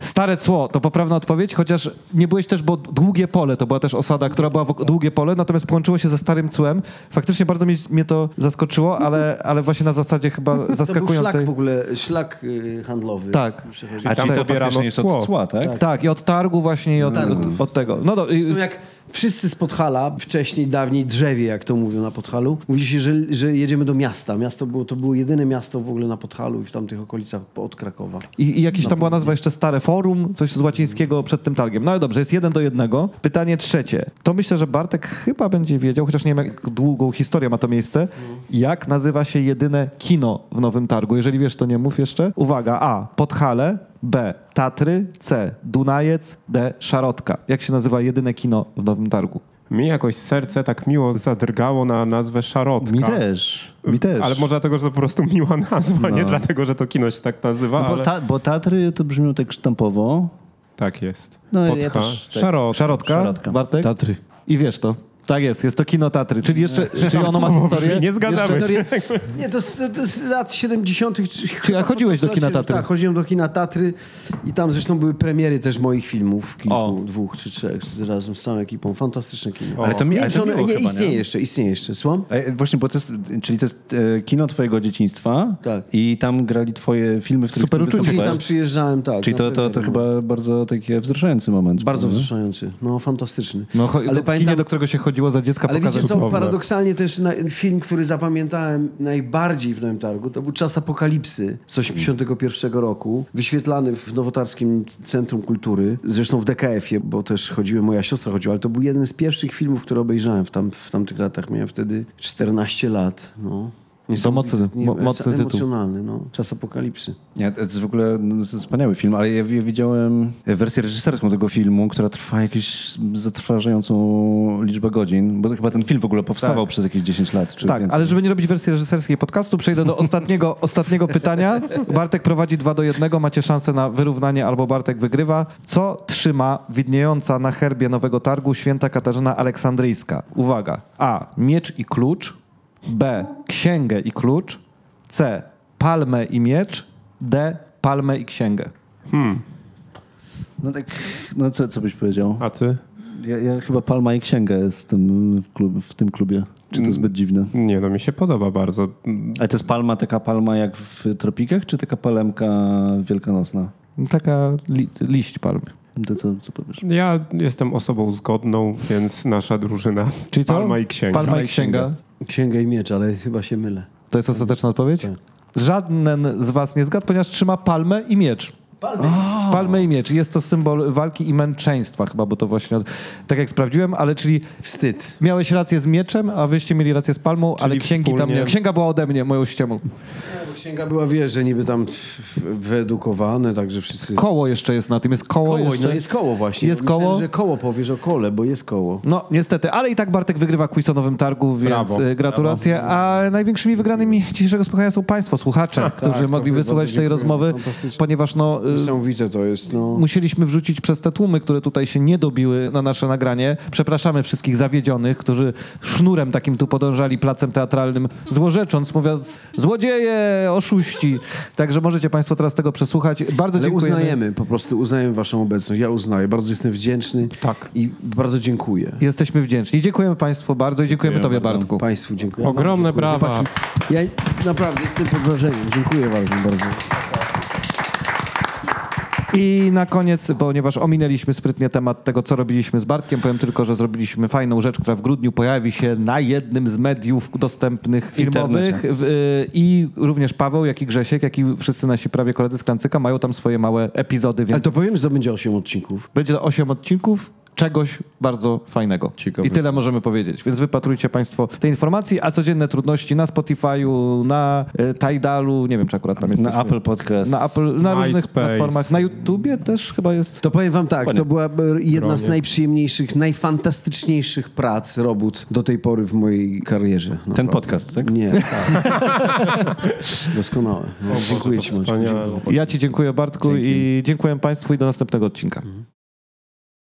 Stare cło to poprawna odpowiedź, chociaż nie byłeś też, bo długie pole to była też osada, która była wokół, długie pole, natomiast połączyło się ze starym cłem. Faktycznie bardzo mnie, mnie to zaskoczyło, ale, ale właśnie na zasadzie chyba [LAUGHS] To był szlak zaskakującej. w ogóle, szlak y, handlowy. Tak. A tam czyli to pobierano faktycznie jest od cła, tak? Tak, i od targu właśnie i od, od, od tego. No do, i, jak wszyscy z Podhala, wcześniej, dawniej drzewie, jak to mówią na Podhalu, mówi się, że, że jedziemy do miasta. Miasto było, to było jedyne miasto w ogóle na Podhalu i w tamtych okolicach od Krakowa. I, I jakieś tam była nazwa jeszcze Stare Forum, coś z łacińskiego przed tym targiem. No ale dobrze, jest jeden do jednego. Pytanie trzecie. To myślę, że Bartek chyba będzie wiedział, chociaż nie wiem jak długą historię ma to miejsce, jak nazywa się jedyne kino w Nowym Targu. Jeżeli wiesz, to nie mów jeszcze. Uwaga, A. Podhale, B. Tatry, C. Dunajec, D. Szarotka. Jak się nazywa jedyne kino w Nowym Targu? Mi jakoś serce tak miło zadrgało na nazwę Szarotka. Mi też. Mi też. Ale może dlatego, że to po prostu miła nazwa, nie dlatego, że to kino się tak nazywa, No bo, ale... ta, bo Tatry to brzmią tak sztampowo. Tak jest. No, ja Podcha. też tak. Szarotka. Szarotka? Szarotka. Bartek? Tatry. I wiesz to. Tak jest, jest to kino Tatry. Czyli jeszcze, czyli ono ma historię. Nie zgadzamy się. Nie, to, z- to z lat 70. czy- ja chodziłeś do kina Tatry? Tak, chodziłem do kina Tatry i tam zresztą były premiery też moich filmów, kilku, O. dwóch czy trzech, z, razem z całą ekipą. Fantastyczne kino. Ale to mi- nie, ale to miło nie chyba, istnieje nie? jeszcze, istnieje jeszcze. Słucham? E, Właśnie, bo to jest, czyli to jest e, kino twojego dzieciństwa Tak. i tam grali twoje filmy, w których Super uczucie. Później występowałeś. tam przyjeżdżałem, tak. Czyli to, to, to chyba bardzo taki wzruszający moment. Bardzo prawda? wzruszający. No, fantastyczny. No, Ale pamiętam- kinie, do którego się za dziecka, Ale wiecie co, paradoksalnie też na, film, który zapamiętałem najbardziej w Nowym Targu, to był Czas Apokalipsy z 81 roku, wyświetlany w Nowotarskim Centrum Kultury, zresztą w DKF-ie, bo też chodziłem, moja siostra chodziła, ale to był jeden z pierwszych filmów, które obejrzałem w, tam, w tamtych latach. Miałem wtedy 14 lat, no. Niesamowity, mocny- mo- mocny tytuł. Emocjonalny, no. Czas Apokalipsy. Nie, to jest w ogóle to wspaniały film, ale ja, ja widziałem wersję reżyserską tego filmu, która trwa jakieś zatrważającą liczbę godzin, bo to chyba ten film w ogóle powstawał przez jakieś 10 lat. Czy Tak, więcej. ale żeby nie robić wersji reżyserskiej podcastu, przejdę do ostatniego, [LAUGHS] ostatniego pytania. Bartek prowadzi 2 do 1, macie szansę na wyrównanie albo Bartek wygrywa. Co trzyma widniejąca na herbie Nowego Targu święta Katarzyna Aleksandryjska? Uwaga. A. Miecz i klucz. B. Księgę i klucz. C. Palmę i miecz. D. Palmę i księgę. No tak, no co, co byś powiedział? A ty? Ja, ja chyba Palma i Księga jestem w, klub, w tym klubie. Czy to zbyt dziwne? Nie, no mi się podoba bardzo. Ale to jest palma, taka palma jak w tropikach, czy taka palemka wielkanocna? Taka li, liść palmy. To co, co powiesz? Ja jestem osobą zgodną, więc nasza drużyna. Czyli co? Palma i księga. Palma i księga. Księga i miecz, ale chyba się mylę. To jest ostateczna odpowiedź? Tak. Żaden z was nie zgadł, ponieważ trzyma palmę i miecz. Palmę i miecz. Jest to symbol walki i męczeństwa chyba, bo to właśnie, od- tak jak sprawdziłem, ale czyli Wstyd. miałeś rację z mieczem, a wyście mieli rację z palmą, ale księgi tam wspólnie- nie. Księga była ode mnie, moją ściemą. Księga była, wiesz, że niby tam wyedukowane, także wszyscy... Koło jeszcze jest na tym, jest koło, Koło, jeszcze. no jest koło właśnie. Jest Myślałem, koło? że koło powiesz o kole, bo jest koło. No niestety, ale i tak Bartek wygrywa quiz o nowym targu, więc Brawo. e, gratulacje. A największymi wygranymi dzisiejszego spotkania są Państwo, słuchacze, którzy tak, mogli wysłuchać tej rozmowy, ponieważ no, e, Niesamowite to jest, no. musieliśmy wrzucić przez te tłumy, które tutaj się nie dobiły na nasze nagranie. Przepraszamy wszystkich zawiedzionych, którzy sznurem takim tu podążali placem teatralnym, złorzecząc, mówiąc złodzieje, oszuści. Także możecie Państwo teraz tego przesłuchać. Bardzo Ale dziękujemy. uznajemy, po prostu uznajemy waszą obecność. Ja uznaję, bardzo jestem wdzięczny. Tak. I bardzo dziękuję. Jesteśmy wdzięczni. Dziękujemy Państwu bardzo i dziękujemy Dziękuję Tobie, bardzo. Bartku. Państwu dziękuję. Ogromne brawa. Ja naprawdę jestem pod wrażeniem. Dziękuję bardzo, bardzo. I na koniec, ponieważ ominęliśmy sprytnie temat tego, co robiliśmy z Bartkiem, powiem tylko, że zrobiliśmy fajną rzecz, która w grudniu pojawi się na jednym z mediów dostępnych filmowych. y, I również Paweł, jak i Grzesiek, jak i wszyscy nasi prawie koledzy z Klancyka mają tam swoje małe epizody, więc Ale to powiem, że to będzie 8 odcinków. będzie to 8 odcinków czegoś bardzo fajnego. Ciekawe. I tyle możemy powiedzieć. Więc wypatrujcie Państwo tej informacji, a codzienne trudności na Spotify'u, na y, Tidalu, nie wiem, czy akurat tam jest. Na Apple Podcast. Na, Apple, na różnych MySpace. platformach. Na YouTubie też chyba jest. To powiem wam tak, to była e, jedna z najprzyjemniejszych, najfantastyczniejszych prac, robót do tej pory w mojej karierze. naprawdę. podcast, tak? Nie, [LAUGHS] tak. Doskonałe. No, dziękuję ci. Ja Ci dziękuję, Bartku, i dziękuję Państwu i do następnego odcinka.